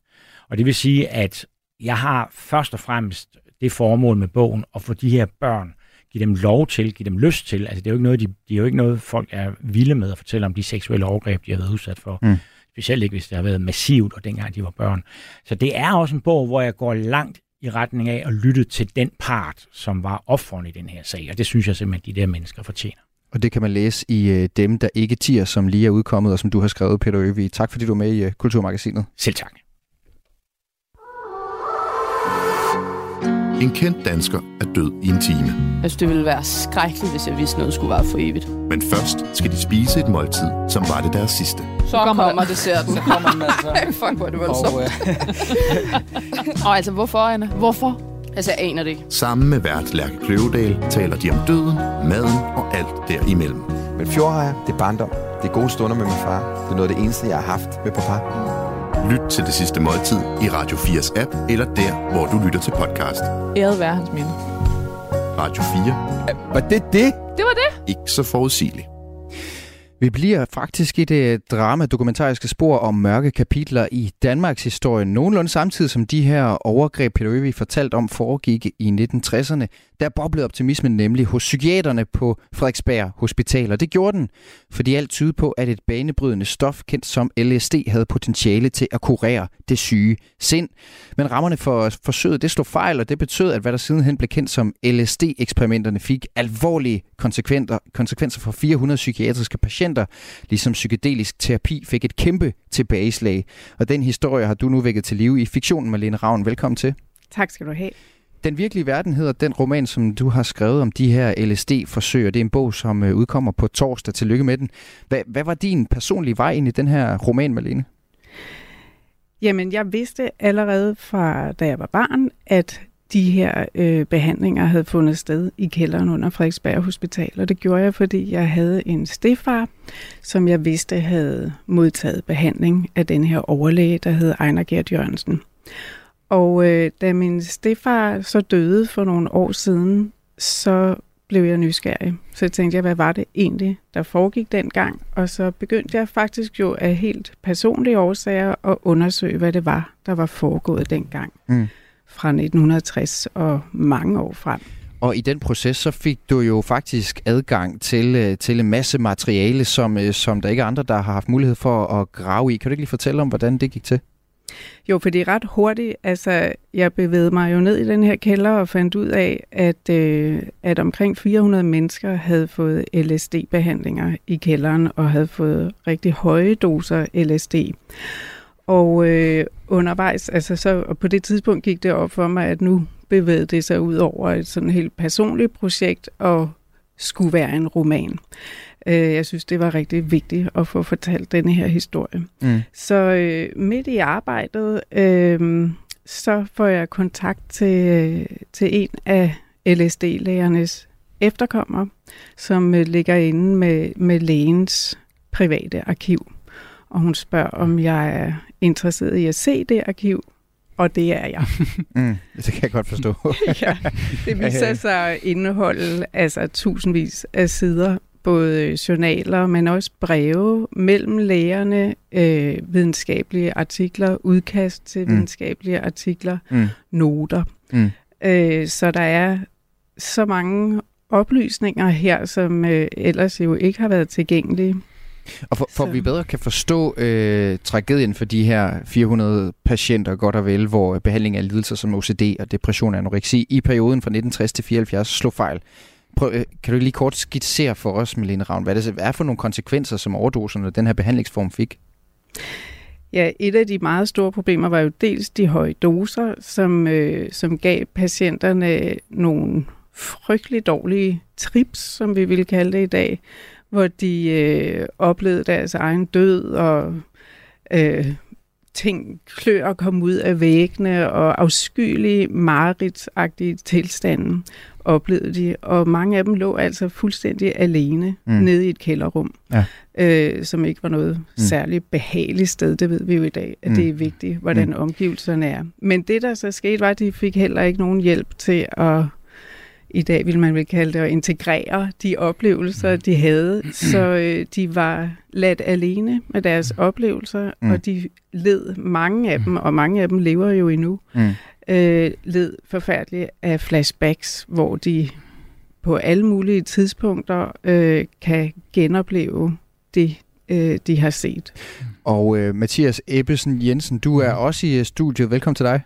Og det vil sige, at jeg har først og fremmest det formål med bogen at få de her børn, give dem lov til, give dem lyst til. Altså det er jo ikke noget, de, de er jo ikke noget, folk er vilde med at fortælle om de seksuelle overgreb, de har været udsat for. Mm. Specielt ikke, hvis det har været massivt, og dengang de var børn. Så det er også en bog, hvor jeg går langt i retning af at lytte til den part, som var offeren i den her sag. Og det synes jeg simpelthen, de der mennesker fortjener. Og det kan man læse i uh, Dem, der ikke tiger, som lige er udkommet, og som du har skrevet, Peter Øvig. Tak fordi du er med i uh, Kulturmagasinet. Selv tak. En kendt dansker er død i en time. Jeg synes, det ville være skrækkeligt, hvis jeg vidste noget skulle være for evigt. Men først skal de spise et måltid, som var det deres sidste. Så kommer, kommer desserten. Så kommer den altså. Fuck, hvor er det voldsomt. Og, øh... og altså, hvorfor, Anna? Hvorfor? Altså, jeg aner det ikke. Sammen med vært Lærke Kløvedal taler de om døden, maden og alt derimellem. Men fjordhejer, det er barndom. Det er gode stunder med min far. Det er noget af det eneste, jeg har haft med papa. Lyt til det sidste måltid i Radio 4's app, eller der, hvor du lytter til podcast. Æret være hans minde. Radio 4. Var det det? Det var det. Ikke så forudsigeligt. Vi bliver faktisk i det drama-dokumentariske spor om mørke kapitler i Danmarks historie, nogenlunde samtidig som de her overgreb, Peter Øvig fortalt om, foregik i 1960'erne. Der boblede optimismen nemlig hos psykiaterne på Frederiksberg Hospital, og det gjorde den, fordi alt tyder på, at et banebrydende stof, kendt som LSD, havde potentiale til at kurere det syge sind. Men rammerne for forsøget, det slog fejl, og det betød, at hvad der sidenhen blev kendt som LSD-eksperimenterne fik alvorlige konsekvenser, for 400 psykiatriske patienter, ligesom psykedelisk terapi fik et kæmpe tilbageslag. Og den historie har du nu vækket til live i fiktionen, Malene Ravn. Velkommen til. Tak skal du have. Den virkelige verden hedder den roman, som du har skrevet om de her LSD-forsøg, og det er en bog, som øh, udkommer på torsdag. Tillykke med den. Hvad, hvad var din personlige vej ind i den her roman, Malene? Jamen, jeg vidste allerede fra, da jeg var barn, at de her øh, behandlinger havde fundet sted i kælderen under Frederiksberg Hospital. Og det gjorde jeg, fordi jeg havde en stefar, som jeg vidste havde modtaget behandling af den her overlæge, der hed Ejner Gert Jørgensen. Og øh, da min stefar så døde for nogle år siden, så blev jeg nysgerrig. Så tænkte jeg, hvad var det egentlig, der foregik dengang? Og så begyndte jeg faktisk jo af helt personlige årsager at undersøge, hvad det var, der var foregået dengang. Mm. Fra 1960 og mange år frem. Og i den proces, så fik du jo faktisk adgang til, øh, til en masse materiale, som, øh, som der ikke er andre, der har haft mulighed for at grave i. Kan du ikke lige fortælle om, hvordan det gik til? Jo, fordi ret hurtigt, altså jeg bevægede mig jo ned i den her kælder og fandt ud af, at, øh, at omkring 400 mennesker havde fået LSD-behandlinger i kælderen og havde fået rigtig høje doser LSD. Og øh, undervejs, altså så og på det tidspunkt gik det op for mig, at nu bevægede det sig ud over et sådan helt personligt projekt og skulle være en roman. Øh, jeg synes, det var rigtig vigtigt at få fortalt denne her historie. Mm. Så øh, midt i arbejdet, øh, så får jeg kontakt til, til en af LSD-lægernes efterkommere, som øh, ligger inde med, med lægens private arkiv. Og hun spørger, om jeg er interesseret i at se det arkiv, og det er jeg. mm, det kan jeg godt forstå. ja, det viser sig at indeholde altså tusindvis af sider både journaler, men også breve mellem lægerne, øh, videnskabelige artikler, udkast til mm. videnskabelige artikler, mm. noter. Mm. Øh, så der er så mange oplysninger her, som øh, ellers jo ikke har været tilgængelige. Og for, for at vi bedre kan forstå øh, tragedien for de her 400 patienter, godt og vel, hvor behandling af lidelser som OCD og depression og anoreksi i perioden fra 1960 til 74 slog fejl. Prøv, øh, kan du lige kort skitsere for os, Melene Ravn, hvad det er for nogle konsekvenser, som overdoserne den her behandlingsform fik? Ja, et af de meget store problemer var jo dels de høje doser, som, øh, som gav patienterne nogle frygtelig dårlige trips, som vi vil kalde det i dag, hvor de øh, oplevede deres egen død og øh, ting klør kom ud af væggene og afskyelige mareridsagtige tilstanden oplevede de, og mange af dem lå altså fuldstændig alene mm. nede i et kælderrum, ja. øh, som ikke var noget mm. særligt behageligt sted. Det ved vi jo i dag, at mm. det er vigtigt, hvordan mm. omgivelserne er. Men det, der så skete, var, at de fik heller ikke nogen hjælp til at i dag vil man vel kalde det at integrere de oplevelser, de havde. Så øh, de var ladt alene med deres oplevelser, mm. og de led mange af dem, og mange af dem lever jo endnu, mm. Øh, led forfærdeligt af flashbacks, hvor de på alle mulige tidspunkter øh, kan genopleve det, øh, de har set. Og øh, Mathias Ebbesen Jensen, du er også i studiet. Velkommen til dig.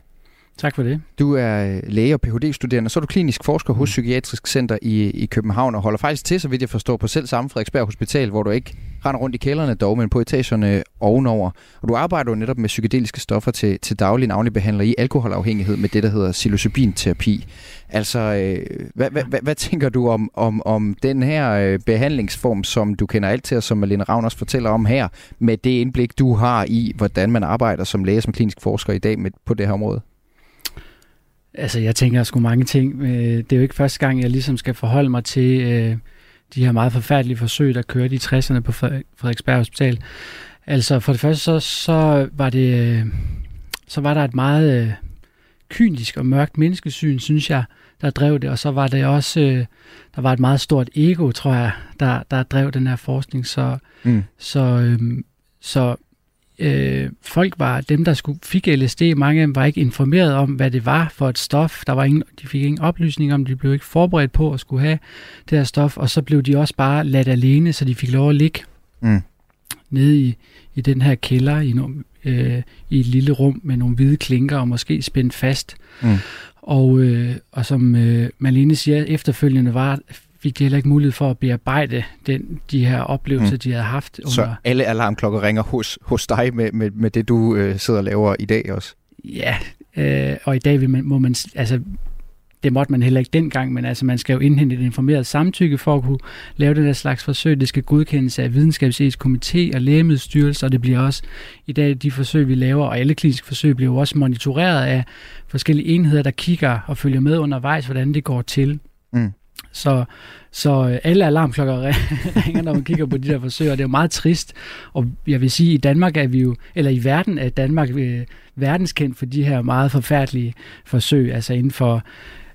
Tak for det. Du er øh, læge og Ph.D.-studerende, så er du klinisk forsker hos mm. Psykiatrisk Center i, i København og holder faktisk til, så vidt jeg forstår, på selv samme Frederiksberg Hospital, hvor du ikke render rundt i kælderne dog, men på etagerne ovenover. Og du arbejder jo netop med psykedeliske stoffer til, til daglig navnlig behandler i alkoholafhængighed med det, der hedder psilocybin-terapi. Altså, øh, hvad, hvad, hvad, hvad tænker du om, om, om den her øh, behandlingsform, som du kender alt til, og som Malene Ravn også fortæller om her, med det indblik, du har i, hvordan man arbejder som læge, som klinisk forsker i dag med, på det her område? Altså, jeg tænker sgu mange ting. Øh, det er jo ikke første gang, jeg ligesom skal forholde mig til øh, de her meget forfærdelige forsøg, der kørte i 60'erne på Frederiksberg Hospital. Altså, for det første, så, så var det... Øh, så var der et meget øh, kynisk og mørkt menneskesyn, synes jeg, der drev det. Og så var det også... Øh, der var et meget stort ego, tror jeg, der, der drev den her forskning. Så, mm. så, øh, så øh, folk var, dem der skulle, fik LSD, mange af dem var ikke informeret om, hvad det var for et stof. Der var ingen, de fik ingen oplysning om, de blev ikke forberedt på at skulle have det her stof, og så blev de også bare ladt alene, så de fik lov at ligge mm. nede i, i den her kælder i, no, øh, i et lille rum med nogle hvide klinker og måske spændt fast. Mm. Og, øh, og som øh, Malene siger, efterfølgende var fik de heller ikke mulighed for at bearbejde den, de her oplevelser, mm. de havde haft. Under... Så alle alarmklokker ringer hos, hos dig med, med, med det, du øh, sidder og laver i dag også? Ja, øh, og i dag vil man, må man, altså det måtte man heller ikke dengang, men altså man skal jo indhente et informeret samtykke for at kunne lave den der slags forsøg. Det skal godkendes af videnskabsetisk komité og lægemiddelstyrelse, og det bliver også i dag de forsøg, vi laver, og alle kliniske forsøg bliver jo også monitoreret af forskellige enheder, der kigger og følger med undervejs, hvordan det går til. Mm. Så, så øh, alle alarmklokker ringer, når man kigger på de der forsøg, og det er jo meget trist. Og jeg vil sige, at i Danmark er vi jo, eller i verden er Danmark øh, verdenskendt for de her meget forfærdelige forsøg, altså inden for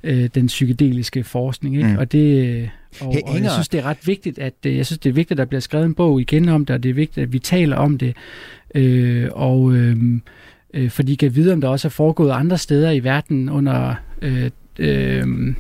øh, den psykedeliske forskning. Ikke? Mm. Og det... Øh, og, og jeg synes, det er ret vigtigt, at jeg synes, det er vigtigt, at der bliver skrevet en bog igen om det, og det er vigtigt, at vi taler om det. Øh, og øh, øh, fordi kan vide, om der også er foregået andre steder i verden under øh, øh,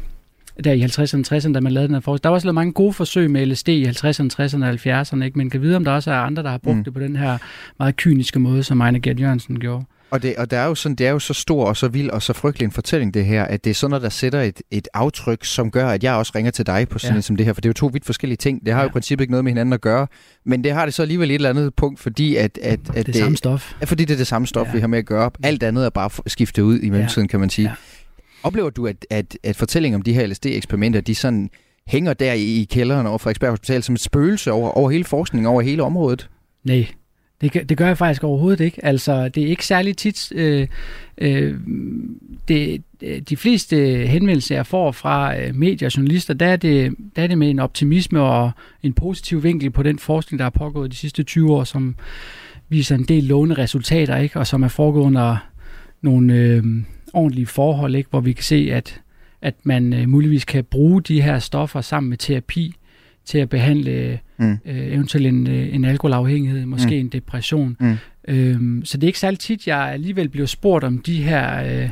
der i 50'erne og 60'erne, da man lavede den her forskning. Der var også lavet mange gode forsøg med LSD i 50'erne, 60'erne og 70'erne, ikke? men kan vide, om der også er andre, der har brugt mm. det på den her meget kyniske måde, som Ejne Gert Jørgensen gjorde. Og, det, og der er jo sådan, det er jo så stor og så vild og så frygtelig en fortælling, det her, at det er sådan noget, der sætter et, et aftryk, som gør, at jeg også ringer til dig på sådan ja. som det her, for det er jo to vidt forskellige ting. Det har ja. jo i princippet ikke noget med hinanden at gøre, men det har det så alligevel et eller andet punkt, fordi at... at, at det er det samme stof. Ja, fordi det er det samme stof, ja. vi har med at gøre. Alt andet er bare skiftet ud i mellemtiden, ja. kan man sige. Ja. Oplever du, at, at, at fortællingen om de her LSD-eksperimenter, de sådan hænger der i, i kælderen over Frederiksberg Hospital som et spøgelse over, over hele forskningen, over hele området? Nej, det, det gør jeg faktisk overhovedet ikke. Altså, det er ikke særlig tit... Øh, øh, det, øh, de fleste henvendelser, jeg får fra øh, medier og journalister, der er, det, der er det med en optimisme og en positiv vinkel på den forskning, der har pågået de sidste 20 år, som viser en del lovende resultater, ikke? og som er foregået under nogle... Øh, ordentlige forhold, ikke? hvor vi kan se, at, at man øh, muligvis kan bruge de her stoffer sammen med terapi til at behandle mm. øh, eventuelt en, øh, en alkoholafhængighed, måske mm. en depression. Mm. Øhm, så det er ikke særlig tit, jeg alligevel bliver spurgt om de her, øh,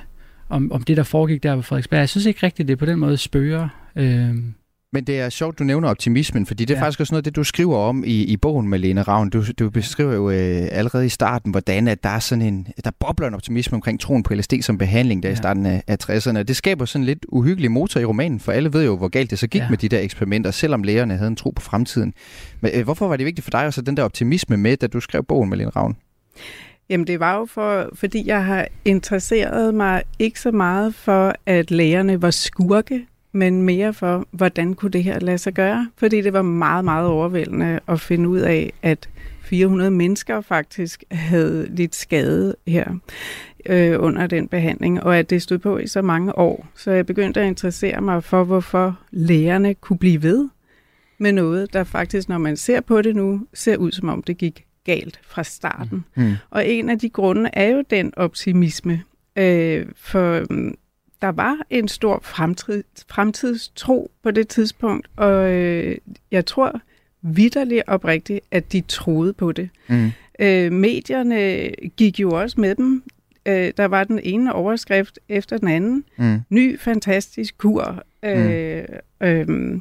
om, om det, der foregik der på Frederiksberg. Jeg synes ikke rigtigt, det på den måde spørger. Øhm, men det er sjovt, du nævner optimismen, fordi det er ja. faktisk også noget det, du skriver om i, i bogen med Lene Ravn. Du, du beskriver jo øh, allerede i starten, hvordan at der er sådan en, der bobler en optimisme omkring troen på LSD som behandling der ja. i starten af, af 60'erne. Det skaber sådan en lidt uhyggelig motor i romanen, for alle ved jo, hvor galt det så gik ja. med de der eksperimenter, selvom lægerne havde en tro på fremtiden. Men øh, hvorfor var det vigtigt for dig at så den der optimisme med, da du skrev bogen med Lene Ravn? Jamen det var jo for, fordi jeg har interesseret mig ikke så meget for, at lægerne var skurke, men mere for, hvordan kunne det her lade sig gøre? Fordi det var meget, meget overvældende at finde ud af, at 400 mennesker faktisk havde lidt skade her øh, under den behandling, og at det stod på i så mange år. Så jeg begyndte at interessere mig for, hvorfor lægerne kunne blive ved med noget, der faktisk, når man ser på det nu, ser ud som om det gik galt fra starten. Mm. mm. Og en af de grunde er jo den optimisme. Øh, for mm, der var en stor fremtid, fremtidstro på det tidspunkt, og øh, jeg tror vidderligt oprigtigt, at de troede på det. Mm. Øh, medierne gik jo også med dem. Øh, der var den ene overskrift efter den anden. Mm. Ny, fantastisk kur. Øh, mm. øh,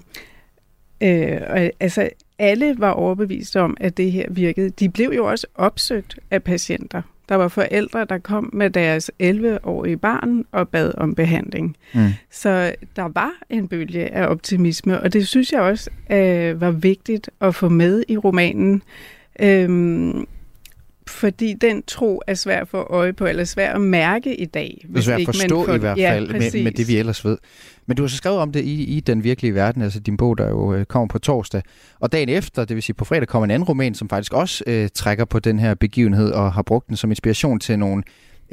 øh, altså, alle var overbevist om, at det her virkede. De blev jo også opsøgt af patienter. Der var forældre, der kom med deres 11-årige barn og bad om behandling. Mm. Så der var en bølge af optimisme, og det synes jeg også øh, var vigtigt at få med i romanen. Øhm, fordi den tro er svær at få øje på, eller svær at mærke i dag. Det er svært at forstå for, i hvert fald, ja, med, med det vi ellers ved. Men du har så skrevet om det i, i Den virkelige verden, altså din bog, der jo øh, kommer på torsdag. Og dagen efter, det vil sige på fredag, kommer en anden roman, som faktisk også øh, trækker på den her begivenhed, og har brugt den som inspiration til nogle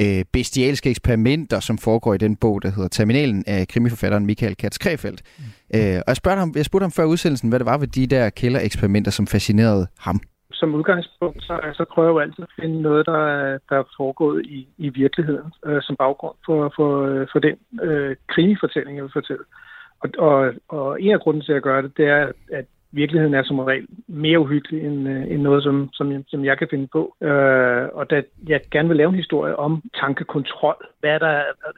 øh, bestialske eksperimenter, som foregår i den bog, der hedder Terminalen af krimiforfatteren Michael Katz Krefeldt. Mm. Øh, og jeg spurgte, ham, jeg spurgte ham før udsendelsen, hvad det var ved de der kældereksperimenter, som fascinerede ham som udgangspunkt, så, så prøver jeg jo altid at finde noget, der, der er foregået i, i virkeligheden, øh, som baggrund for, for, for den øh, krigefortælling, jeg vil fortælle. Og, og, og en af grunden til at gøre det, det er, at virkeligheden er som regel mere uhyggelig end, øh, end noget, som, som, som jeg kan finde på. Øh, og da jeg gerne vil lave en historie om tankekontrol, hvad er der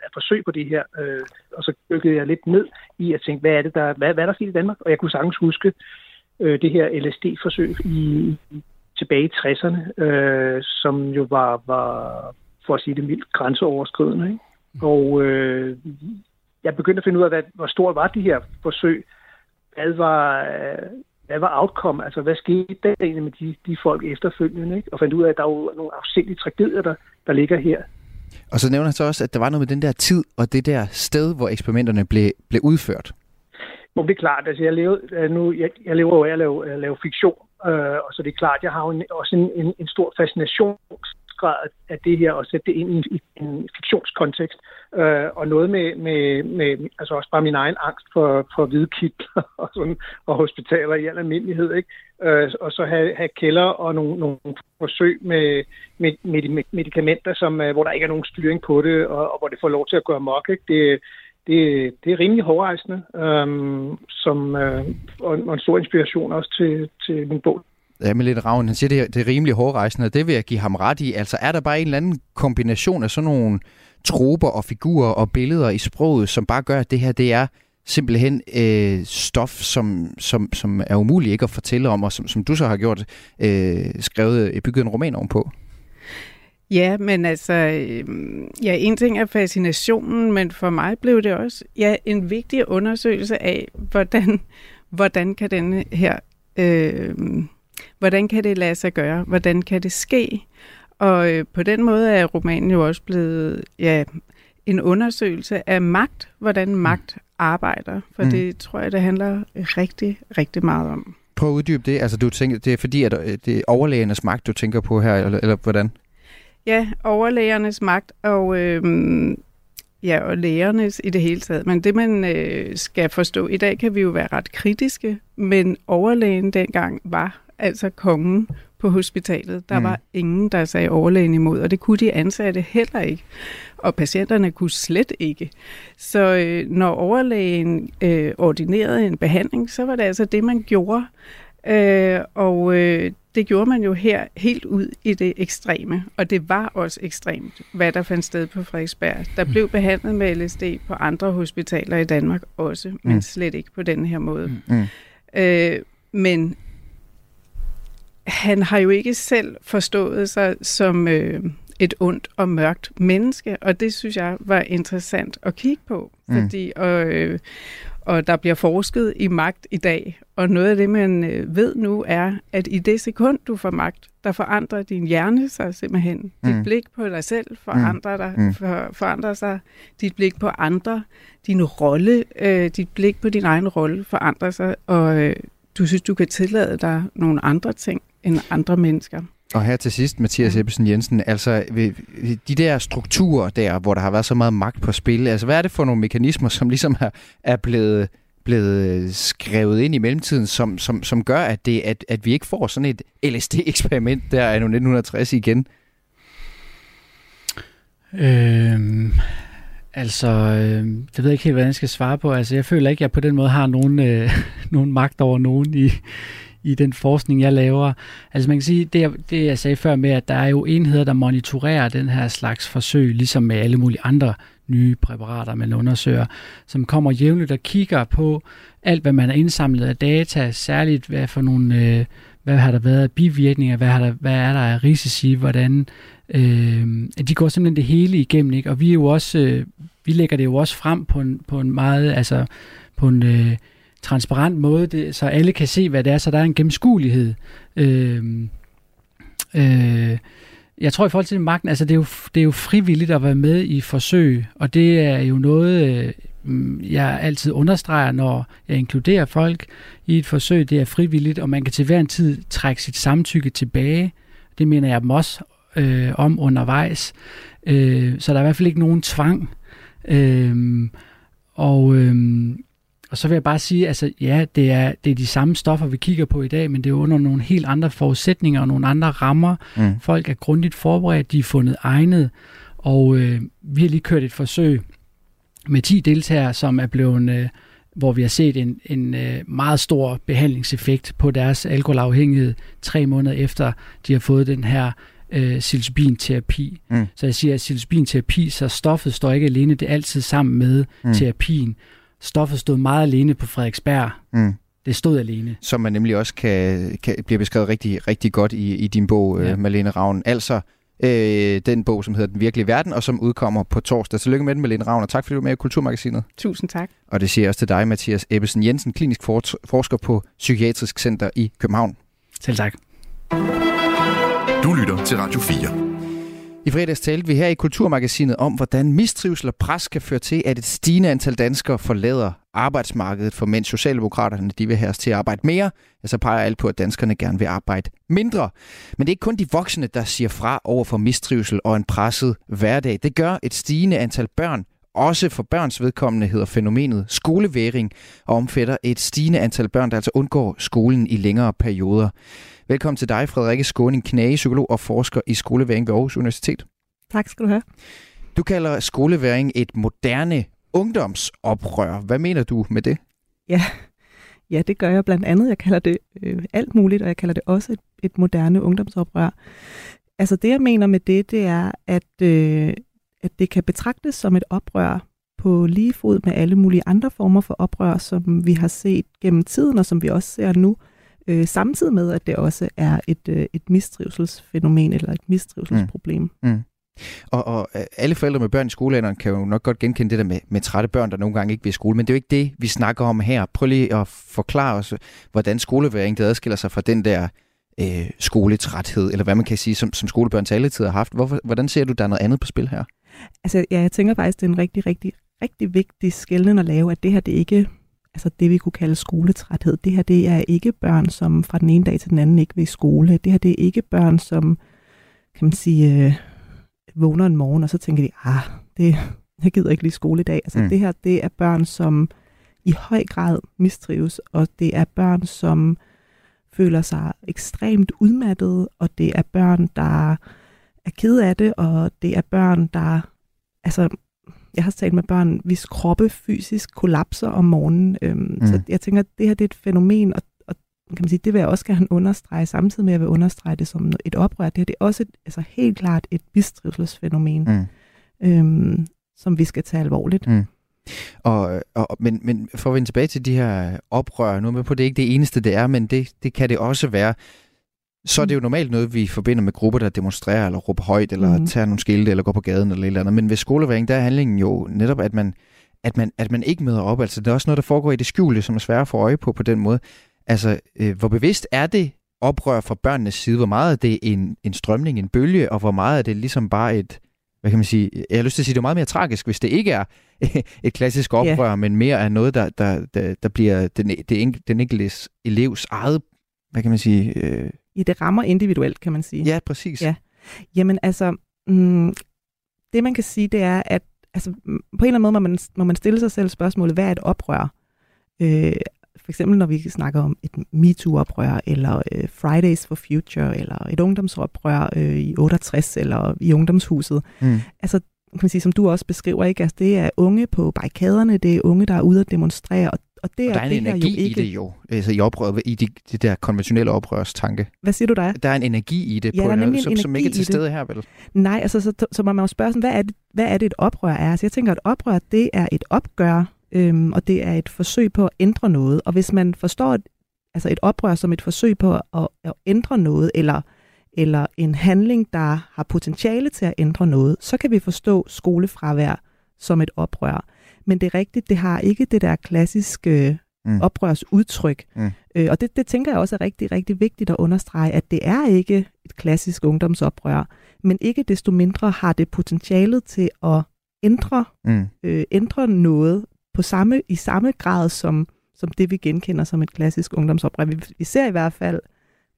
er forsøg på det her, øh, og så dykkede jeg lidt ned i at tænke, hvad er det der, hvad, hvad er der sket i Danmark? Og jeg kunne sagtens huske øh, det her LSD-forsøg i, tilbage i 60'erne, øh, som jo var, var, for at sige det mildt, grænseoverskridende. Ikke? Mm. Og øh, jeg begyndte at finde ud af, hvad, hvor stort var de her forsøg. Hvad var, hvad var outcome? Altså, hvad skete der egentlig med de, de folk efterfølgende? Ikke? Og fandt ud af, at der var nogle afsindelige tragedier, der, der ligger her. Og så nævner han så også, at der var noget med den der tid og det der sted, hvor eksperimenterne blev, blev udført. Men det er klart, altså jeg lever, øh, nu, jeg, jeg lever jo af at lave, at lave fiktion, øh, og så det er klart, jeg har jo en, også en, en, en stor fascinationsgrad af det her, og sætte det ind i, i en fiktionskontekst, øh, og noget med, med, med, altså også bare min egen angst for, for hvide kitler og, sådan, og hospitaler i al almindelighed, ikke? Øh, og så have, have kælder og nogle, nogle forsøg med, med, med medicamenter, som, øh, hvor der ikke er nogen styring på det, og, og hvor det får lov til at gå amok, ikke? Det, det, det er rimelig hårdrejsende, øhm, som, øh, og, og en stor inspiration også til, til min bog. Ja, men lidt Ravn, han siger, det, er, det er rimelig hårdrejsende, og det vil jeg give ham ret i. Altså er der bare en eller anden kombination af sådan nogle troper og figurer og billeder i sproget, som bare gør, at det her det er simpelthen øh, stof, som, som, som er umuligt ikke at fortælle om, og som, som du så har gjort, øh, skrevet, øh, bygget en roman ovenpå? Ja, men altså, øhm, ja, en ting er fascinationen, men for mig blev det også ja, en vigtig undersøgelse af, hvordan, hvordan kan den her, øh, hvordan kan det lade sig gøre, hvordan kan det ske, og øh, på den måde er romanen jo også blevet ja, en undersøgelse af magt, hvordan magt arbejder, for mm. det tror jeg, det handler rigtig, rigtig meget om. Prøv at uddybe det. Altså, du tænker, det er fordi, at øh, det er overlægernes magt, du tænker på her, eller, eller hvordan? Ja, overlægernes magt og, øh, ja, og lægernes i det hele taget. Men det, man øh, skal forstå, i dag kan vi jo være ret kritiske, men overlægen dengang var altså kongen på hospitalet. Der Mm. var ingen, der sagde overlægen imod, og det kunne de ansatte heller ikke. Og patienterne kunne slet ikke. Så øh, når overlægen øh, ordinerede en behandling, så var det altså det, man gjorde. Øh, og øh, det gjorde man jo her helt ud i det ekstreme. Og det var også ekstremt, hvad der fandt sted på Frederiksberg. Der blev behandlet med LSD på andre hospitaler i Danmark også, men Mm. slet ikke på den her måde. Mm. Øh, men han har jo ikke selv forstået sig som øh, et ondt og mørkt menneske, og det synes jeg var interessant at kigge på, Mm. fordi og, øh, og der bliver forsket i magt i dag, og noget af det, man øh, ved nu, er, at i det sekund, du får magt, der forandrer din hjerne sig simpelthen. Mm. Dit blik på dig selv forandrer, dig, Mm. for, forandrer sig. Dit blik på andre, din rolle, øh, dit blik på din egen rolle forandrer sig, og øh, du synes, du kan tillade dig nogle andre ting end andre mennesker. Og her til sidst, Mathias Ebbesen Jensen, altså de der strukturer der, hvor der har været så meget magt på spil, altså hvad er det for nogle mekanismer, som ligesom er, er blevet, blevet skrevet ind i mellemtiden, som, som, som gør, at, det, at, at vi ikke får sådan et LSD-eksperiment der er 1960 igen? Øhm, altså, øh, det ved jeg ikke helt, hvordan jeg skal svare på. Altså, jeg føler ikke, at jeg på den måde har nogen, øh, nogen magt over nogen i, i den forskning, jeg laver. Altså man kan sige, det jeg, det jeg sagde før med, at der er jo enheder, der monitorerer den her slags forsøg, ligesom med alle mulige andre nye præparater, man undersøger, som kommer jævnligt og kigger på alt, hvad man har indsamlet af data, særligt hvad for nogle, øh, hvad har der været af bivirkninger, hvad, har der, hvad er der af risici, hvordan, øh, de går simpelthen det hele igennem, ikke? og vi er jo også, øh, vi lægger det jo også frem på en, på en meget, altså på en øh, transparent måde, det, så alle kan se, hvad det er, så der er en gennemskuelighed. Øh, øh, jeg tror i forhold til magten, altså det er, jo, det er jo frivilligt at være med i forsøg, og det er jo noget, øh, jeg altid understreger, når jeg inkluderer folk i et forsøg. Det er frivilligt, og man kan til hver en tid trække sit samtykke tilbage. Det mener jeg dem også øh, om undervejs. Øh, så der er i hvert fald ikke nogen tvang. Øh, og, øh, og så vil jeg bare sige, altså ja, det er, det er de samme stoffer, vi kigger på i dag, men det er under nogle helt andre forudsætninger og nogle andre rammer. Mm. Folk er grundigt forberedt, de er fundet egnet, og øh, vi har lige kørt et forsøg med 10 deltagere, som er blevet, øh, hvor vi har set en, en øh, meget stor behandlingseffekt på deres alkoholafhængighed tre måneder efter, de har fået den her øh, psilocybin-terapi. Mm. Så jeg siger, at psilocybin-terapi, så stoffet står ikke alene, det er altid sammen med Mm. terapien. Stoffet stod meget alene på Frederiksberg. Mm. Det stod alene. Som man nemlig også kan, kan bliver beskrevet rigtig, rigtig godt i, i din bog, ja. Ja. øh, Malene Ravn. Altså øh, den bog, som hedder Den Virkelige Verden, og som udkommer på torsdag. Tillykke med den, Malene Ravn, og tak fordi du var med i Kulturmagasinet. Tusind tak. Og det siger jeg også til dig, Mathias Ebbesen Jensen, klinisk for- forsker på Psykiatrisk Center i København. Selv tak. Du lytter til Radio 4. I fredags talte vi her i Kulturmagasinet om, hvordan mistrivsel og pres kan føre til, at et stigende antal danskere forlader arbejdsmarkedet, for mens Socialdemokraterne de vil have os til at arbejde mere, ja, så peger alt på, at danskerne gerne vil arbejde mindre. Men det er ikke kun de voksne, der siger fra over for mistrivsel og en presset hverdag. Det gør et stigende antal børn. Også for børns vedkommende hedder fænomenet skoleværing og omfatter et stigende antal børn, der altså undgår skolen i længere perioder. Velkommen til dig, Frederikke Skåning Knage, psykolog og forsker i skoleværing ved Aarhus Universitet. Tak skal du have. Du kalder skoleværing et moderne ungdomsoprør. Hvad mener du med det? Ja, ja det gør jeg blandt andet. Jeg kalder det øh, alt muligt, og jeg kalder det også et, et moderne ungdomsoprør. Altså det, jeg mener med det, det er, at, øh, at det kan betragtes som et oprør på lige fod med alle mulige andre former for oprør, som vi har set gennem tiden, og som vi også ser nu, øh, samtidig med, at det også er et, øh, et mistrivselsfænomen eller et mistrivselsproblem. Mm. Mm. Og, og øh, alle forældre med børn i skolealderen kan jo nok godt genkende det der med, med trætte børn, der nogle gange ikke vil i skole. Men det er jo ikke det, vi snakker om her. Prøv lige at forklare os, hvordan skoleværing det adskiller sig fra den der øh, skoletræthed, eller hvad man kan sige, som, som skolebørn til alle tider har haft. Hvorfor, hvordan ser du, der er noget andet på spil her? Altså, ja, jeg tænker faktisk, det er en rigtig, rigtig, rigtig vigtig skældning at lave, at det her, det ikke altså det, vi kunne kalde skoletræthed. Det her, det er ikke børn, som fra den ene dag til den anden ikke vil i skole. Det her, det er ikke børn, som, kan man sige, øh, vågner en morgen, og så tænker de, ah, det, jeg gider ikke lige skole i dag. Altså Mm. det her, det er børn, som i høj grad mistrives, og det er børn, som føler sig ekstremt udmattede, og det er børn, der er ked af det, og det er børn, der... Altså, jeg har talt med børn, hvis kroppe fysisk kollapser om morgenen. Øhm, mm. Så jeg tænker, at det her det er et fænomen, og, og kan man sige, det vil jeg også gerne understrege, samtidig med at jeg vil understrege det som et oprør. Det her det er også et, altså helt klart et mistrivselsfænomen, mm. øhm, som vi skal tage alvorligt. Mm. Og, og, men, men for at vende tilbage til de her oprør, nu er med på, det er ikke det eneste, det er, men det, det kan det også være. Så er det jo normalt noget, vi forbinder med grupper, der demonstrerer, eller råber højt, eller mm. tager nogle skilte, eller går på gaden, eller et eller andet. Men ved skoleværing, der er handlingen jo netop, at man, at man, at man ikke møder op. Altså, det er også noget, der foregår i det skjulte, som er svært at få øje på på den måde. Altså, øh, hvor bevidst er det oprør fra børnenes side? Hvor meget er det en, en strømning, en bølge, og hvor meget er det ligesom bare et, hvad kan man sige, jeg har lyst til at sige, det er meget mere tragisk, hvis det ikke er et klassisk oprør, yeah. men mere er noget, der, der, der, der bliver den, den enkelte elevs eget, hvad kan man sige... Øh... I det rammer individuelt, kan man sige. Ja, præcis. Ja. Jamen altså, mm, det man kan sige, det er, at altså, på en eller anden måde må man, må man stille sig selv spørgsmålet, hvad er et oprør? Øh, for eksempel når vi snakker om et MeToo-oprør, eller øh, Fridays for Future, eller et ungdomsoprør øh, i 68, eller i ungdomshuset. Mm. Altså, kan man sige, som du også beskriver, ikke? Altså, det er unge på barrikaderne, det er unge, der er ude at demonstrere, og, og det og der er, er en det energi jo ikke. i det jo, altså i oprøret, i de, de der konventionelle oprørstanke. Hvad siger du der? Der er en energi i det, ja, på der er en, nemlig som, en som ikke er til stede det. her, vel? Nej, altså så, så må man jo spørge sådan, hvad er, det, hvad er det et oprør er? Altså jeg tænker, at et oprør, det er et opgør, øhm, og det er et forsøg på at ændre noget. Og hvis man forstår et, altså et oprør som et forsøg på at, at ændre noget, eller, eller en handling, der har potentiale til at ændre noget, så kan vi forstå skolefravær som et oprør. Men det er rigtigt, det har ikke det der klassiske mm. oprørsudtryk. Mm. Øh, og det, det tænker jeg også er rigtig, rigtig vigtigt at understrege, at det er ikke et klassisk ungdomsoprør, men ikke desto mindre har det potentialet til at ændre, mm. øh, ændre noget på samme, i samme grad som, som det, vi genkender som et klassisk ungdomsoprør. Vi, vi ser i hvert fald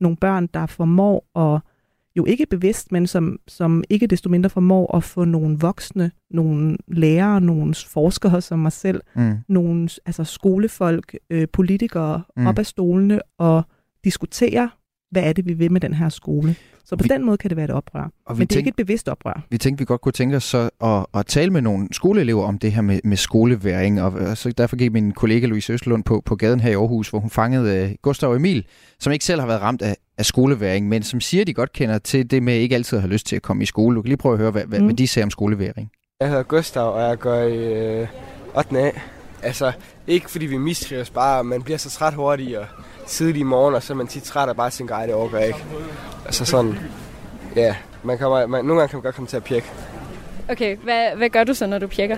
nogle børn, der formår at jo ikke bevidst, men som, som ikke desto mindre formår at få nogle voksne, nogle lærere, nogle forskere som mig selv, mm. nogle altså skolefolk, øh, politikere mm. op af stolene og diskutere, hvad er det, vi vil med den her skole. Så på vi, den måde kan det være et oprør. Og men det er ikke et bevidst oprør. Vi tænkte, vi godt kunne tænke os så at, at tale med nogle skoleelever om det her med, med skoleværing, og så derfor gik min kollega Louise Østlund på, på gaden her i Aarhus, hvor hun fangede uh, Gustav og Emil, som ikke selv har været ramt af, af skoleværing, men som siger, de godt kender til det med ikke altid at have lyst til at komme i skole. Du kan lige prøve at høre, hvad, mm. hvad de siger om skoleværing. Jeg hedder Gustav, og jeg går i øh, 8. A. Altså, ikke fordi vi mistrives, bare man bliver så træt hurtigt, og tidligt i morgen, og så er man tit træt og bare tænker, ej, det overgår jeg ikke. Altså sådan, ja, man kommer, man, nogle gange kan man godt komme til at pjekke. Okay, hvad, hvad gør du så, når du pjekker?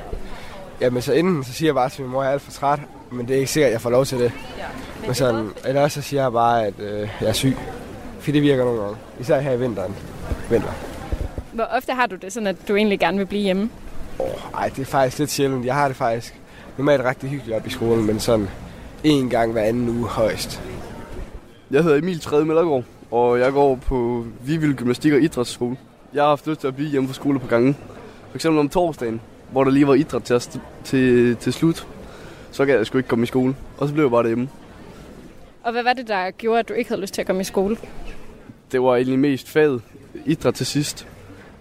Jamen, så inden, så siger jeg bare til min mor, at jeg er alt for træt, men det er ikke sikkert, at jeg får lov til det. Ja, men men sådan, eller også så siger jeg bare, at øh, jeg er syg. For det virker nogle gange. Især her i vinteren. Vinter. Hvor ofte har du det sådan, at du egentlig gerne vil blive hjemme? Oh, ej, det er faktisk lidt sjældent. Jeg har det faktisk normalt rigtig hyggeligt op i skolen, men sådan en gang hver anden uge højst. Jeg hedder Emil Tredje Mellergaard, og jeg går på Vivild Gymnastik og Idrætsskole. Jeg har haft lyst til at blive hjemme fra skole på gangen. For eksempel om torsdagen, hvor der lige var idræt til, til, til slut. Så kan jeg sgu ikke komme i skole, og så blev jeg bare derhjemme. Og hvad var det, der gjorde, at du ikke havde lyst til at komme i skole? Det var egentlig mest faget idræt til sidst.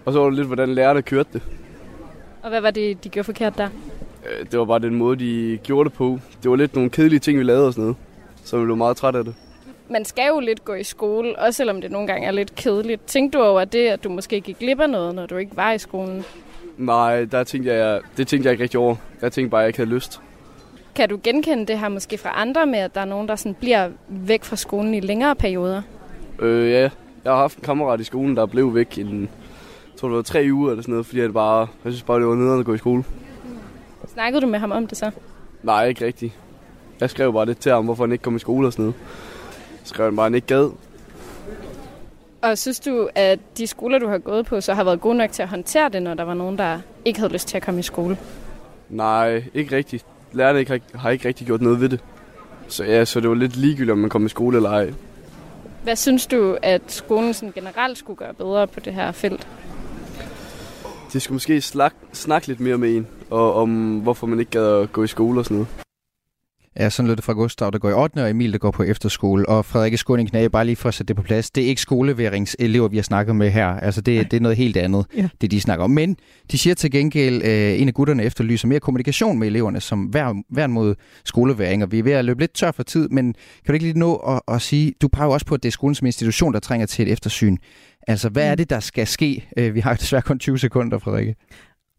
Og så var det lidt, hvordan lærerne kørte det. Og hvad var det, de gjorde forkert der? Det var bare den måde, de gjorde det på. Det var lidt nogle kedelige ting, vi lavede og sådan noget. Så vi blev meget træt af det. Man skal jo lidt gå i skole, også selvom det nogle gange er lidt kedeligt. Tænkte du over det, at du måske gik glip af noget, når du ikke var i skolen? Nej, der tænkte jeg, det tænkte jeg ikke rigtig over. Jeg tænkte bare, at jeg ikke havde lyst. Kan du genkende det her måske fra andre med, at der er nogen, der sådan bliver væk fra skolen i længere perioder? Øh, ja, jeg har haft en kammerat i skolen, der blev væk i en, jeg tror det var tre uger eller sådan noget, fordi jeg, bare, jeg synes bare, det var nederen at gå i skole. Snakkede du med ham om det så? Nej, ikke rigtigt. Jeg skrev bare lidt til ham, hvorfor han ikke kom i skole og sådan noget. Jeg skrev han bare, at han ikke gad. Og synes du, at de skoler, du har gået på, så har været gode nok til at håndtere det, når der var nogen, der ikke havde lyst til at komme i skole? Nej, ikke rigtigt. Lærerne ikke, har ikke rigtig gjort noget ved det. Så ja, så det var lidt ligegyldigt, om man kom i skole eller ej. Hvad synes du, at skolen sådan generelt skulle gøre bedre på det her felt? De skulle måske snakke lidt mere med en, og om hvorfor man ikke gad at gå i skole og sådan noget. Ja, sådan lød det fra Gustav, der går i 8. og Emil, der går på efterskole. Og Frederikke Skåning Knage, bare lige for at sætte det på plads, det er ikke skoleværingselever, vi har snakket med her. Altså, det, det er noget helt andet, ja. det de snakker om. Men de siger til gengæld, øh, en af gutterne efterlyser mere kommunikation med eleverne, som værn, værn mod skoleværing. Og vi er ved at løbe lidt tør for tid, men kan du ikke lige nå at, at sige, du peger også på, at det er skolen som institution, der trænger til et eftersyn. Altså, hvad er mm. det, der skal ske? Øh, vi har desværre kun 20 sekunder, Frederikke.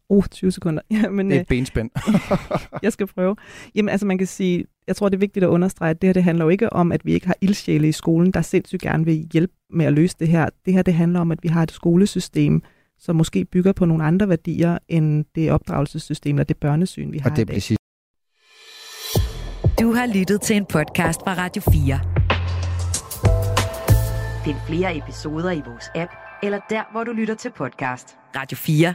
Oh, 20 sekunder. Ja, men, det er et øh, benspænd. jeg skal prøve. Jamen, altså man kan sige, jeg tror, det er vigtigt at understrege, at det her det handler jo ikke om, at vi ikke har ildsjæle i skolen, der sindssygt gerne vil hjælpe med at løse det her. Det her det handler om, at vi har et skolesystem, som måske bygger på nogle andre værdier, end det opdragelsessystem eller det børnesyn, vi har og det i dag. Præcis. Du har lyttet til en podcast fra Radio 4. Find flere episoder i vores app, eller der, hvor du lytter til podcast. Radio 4.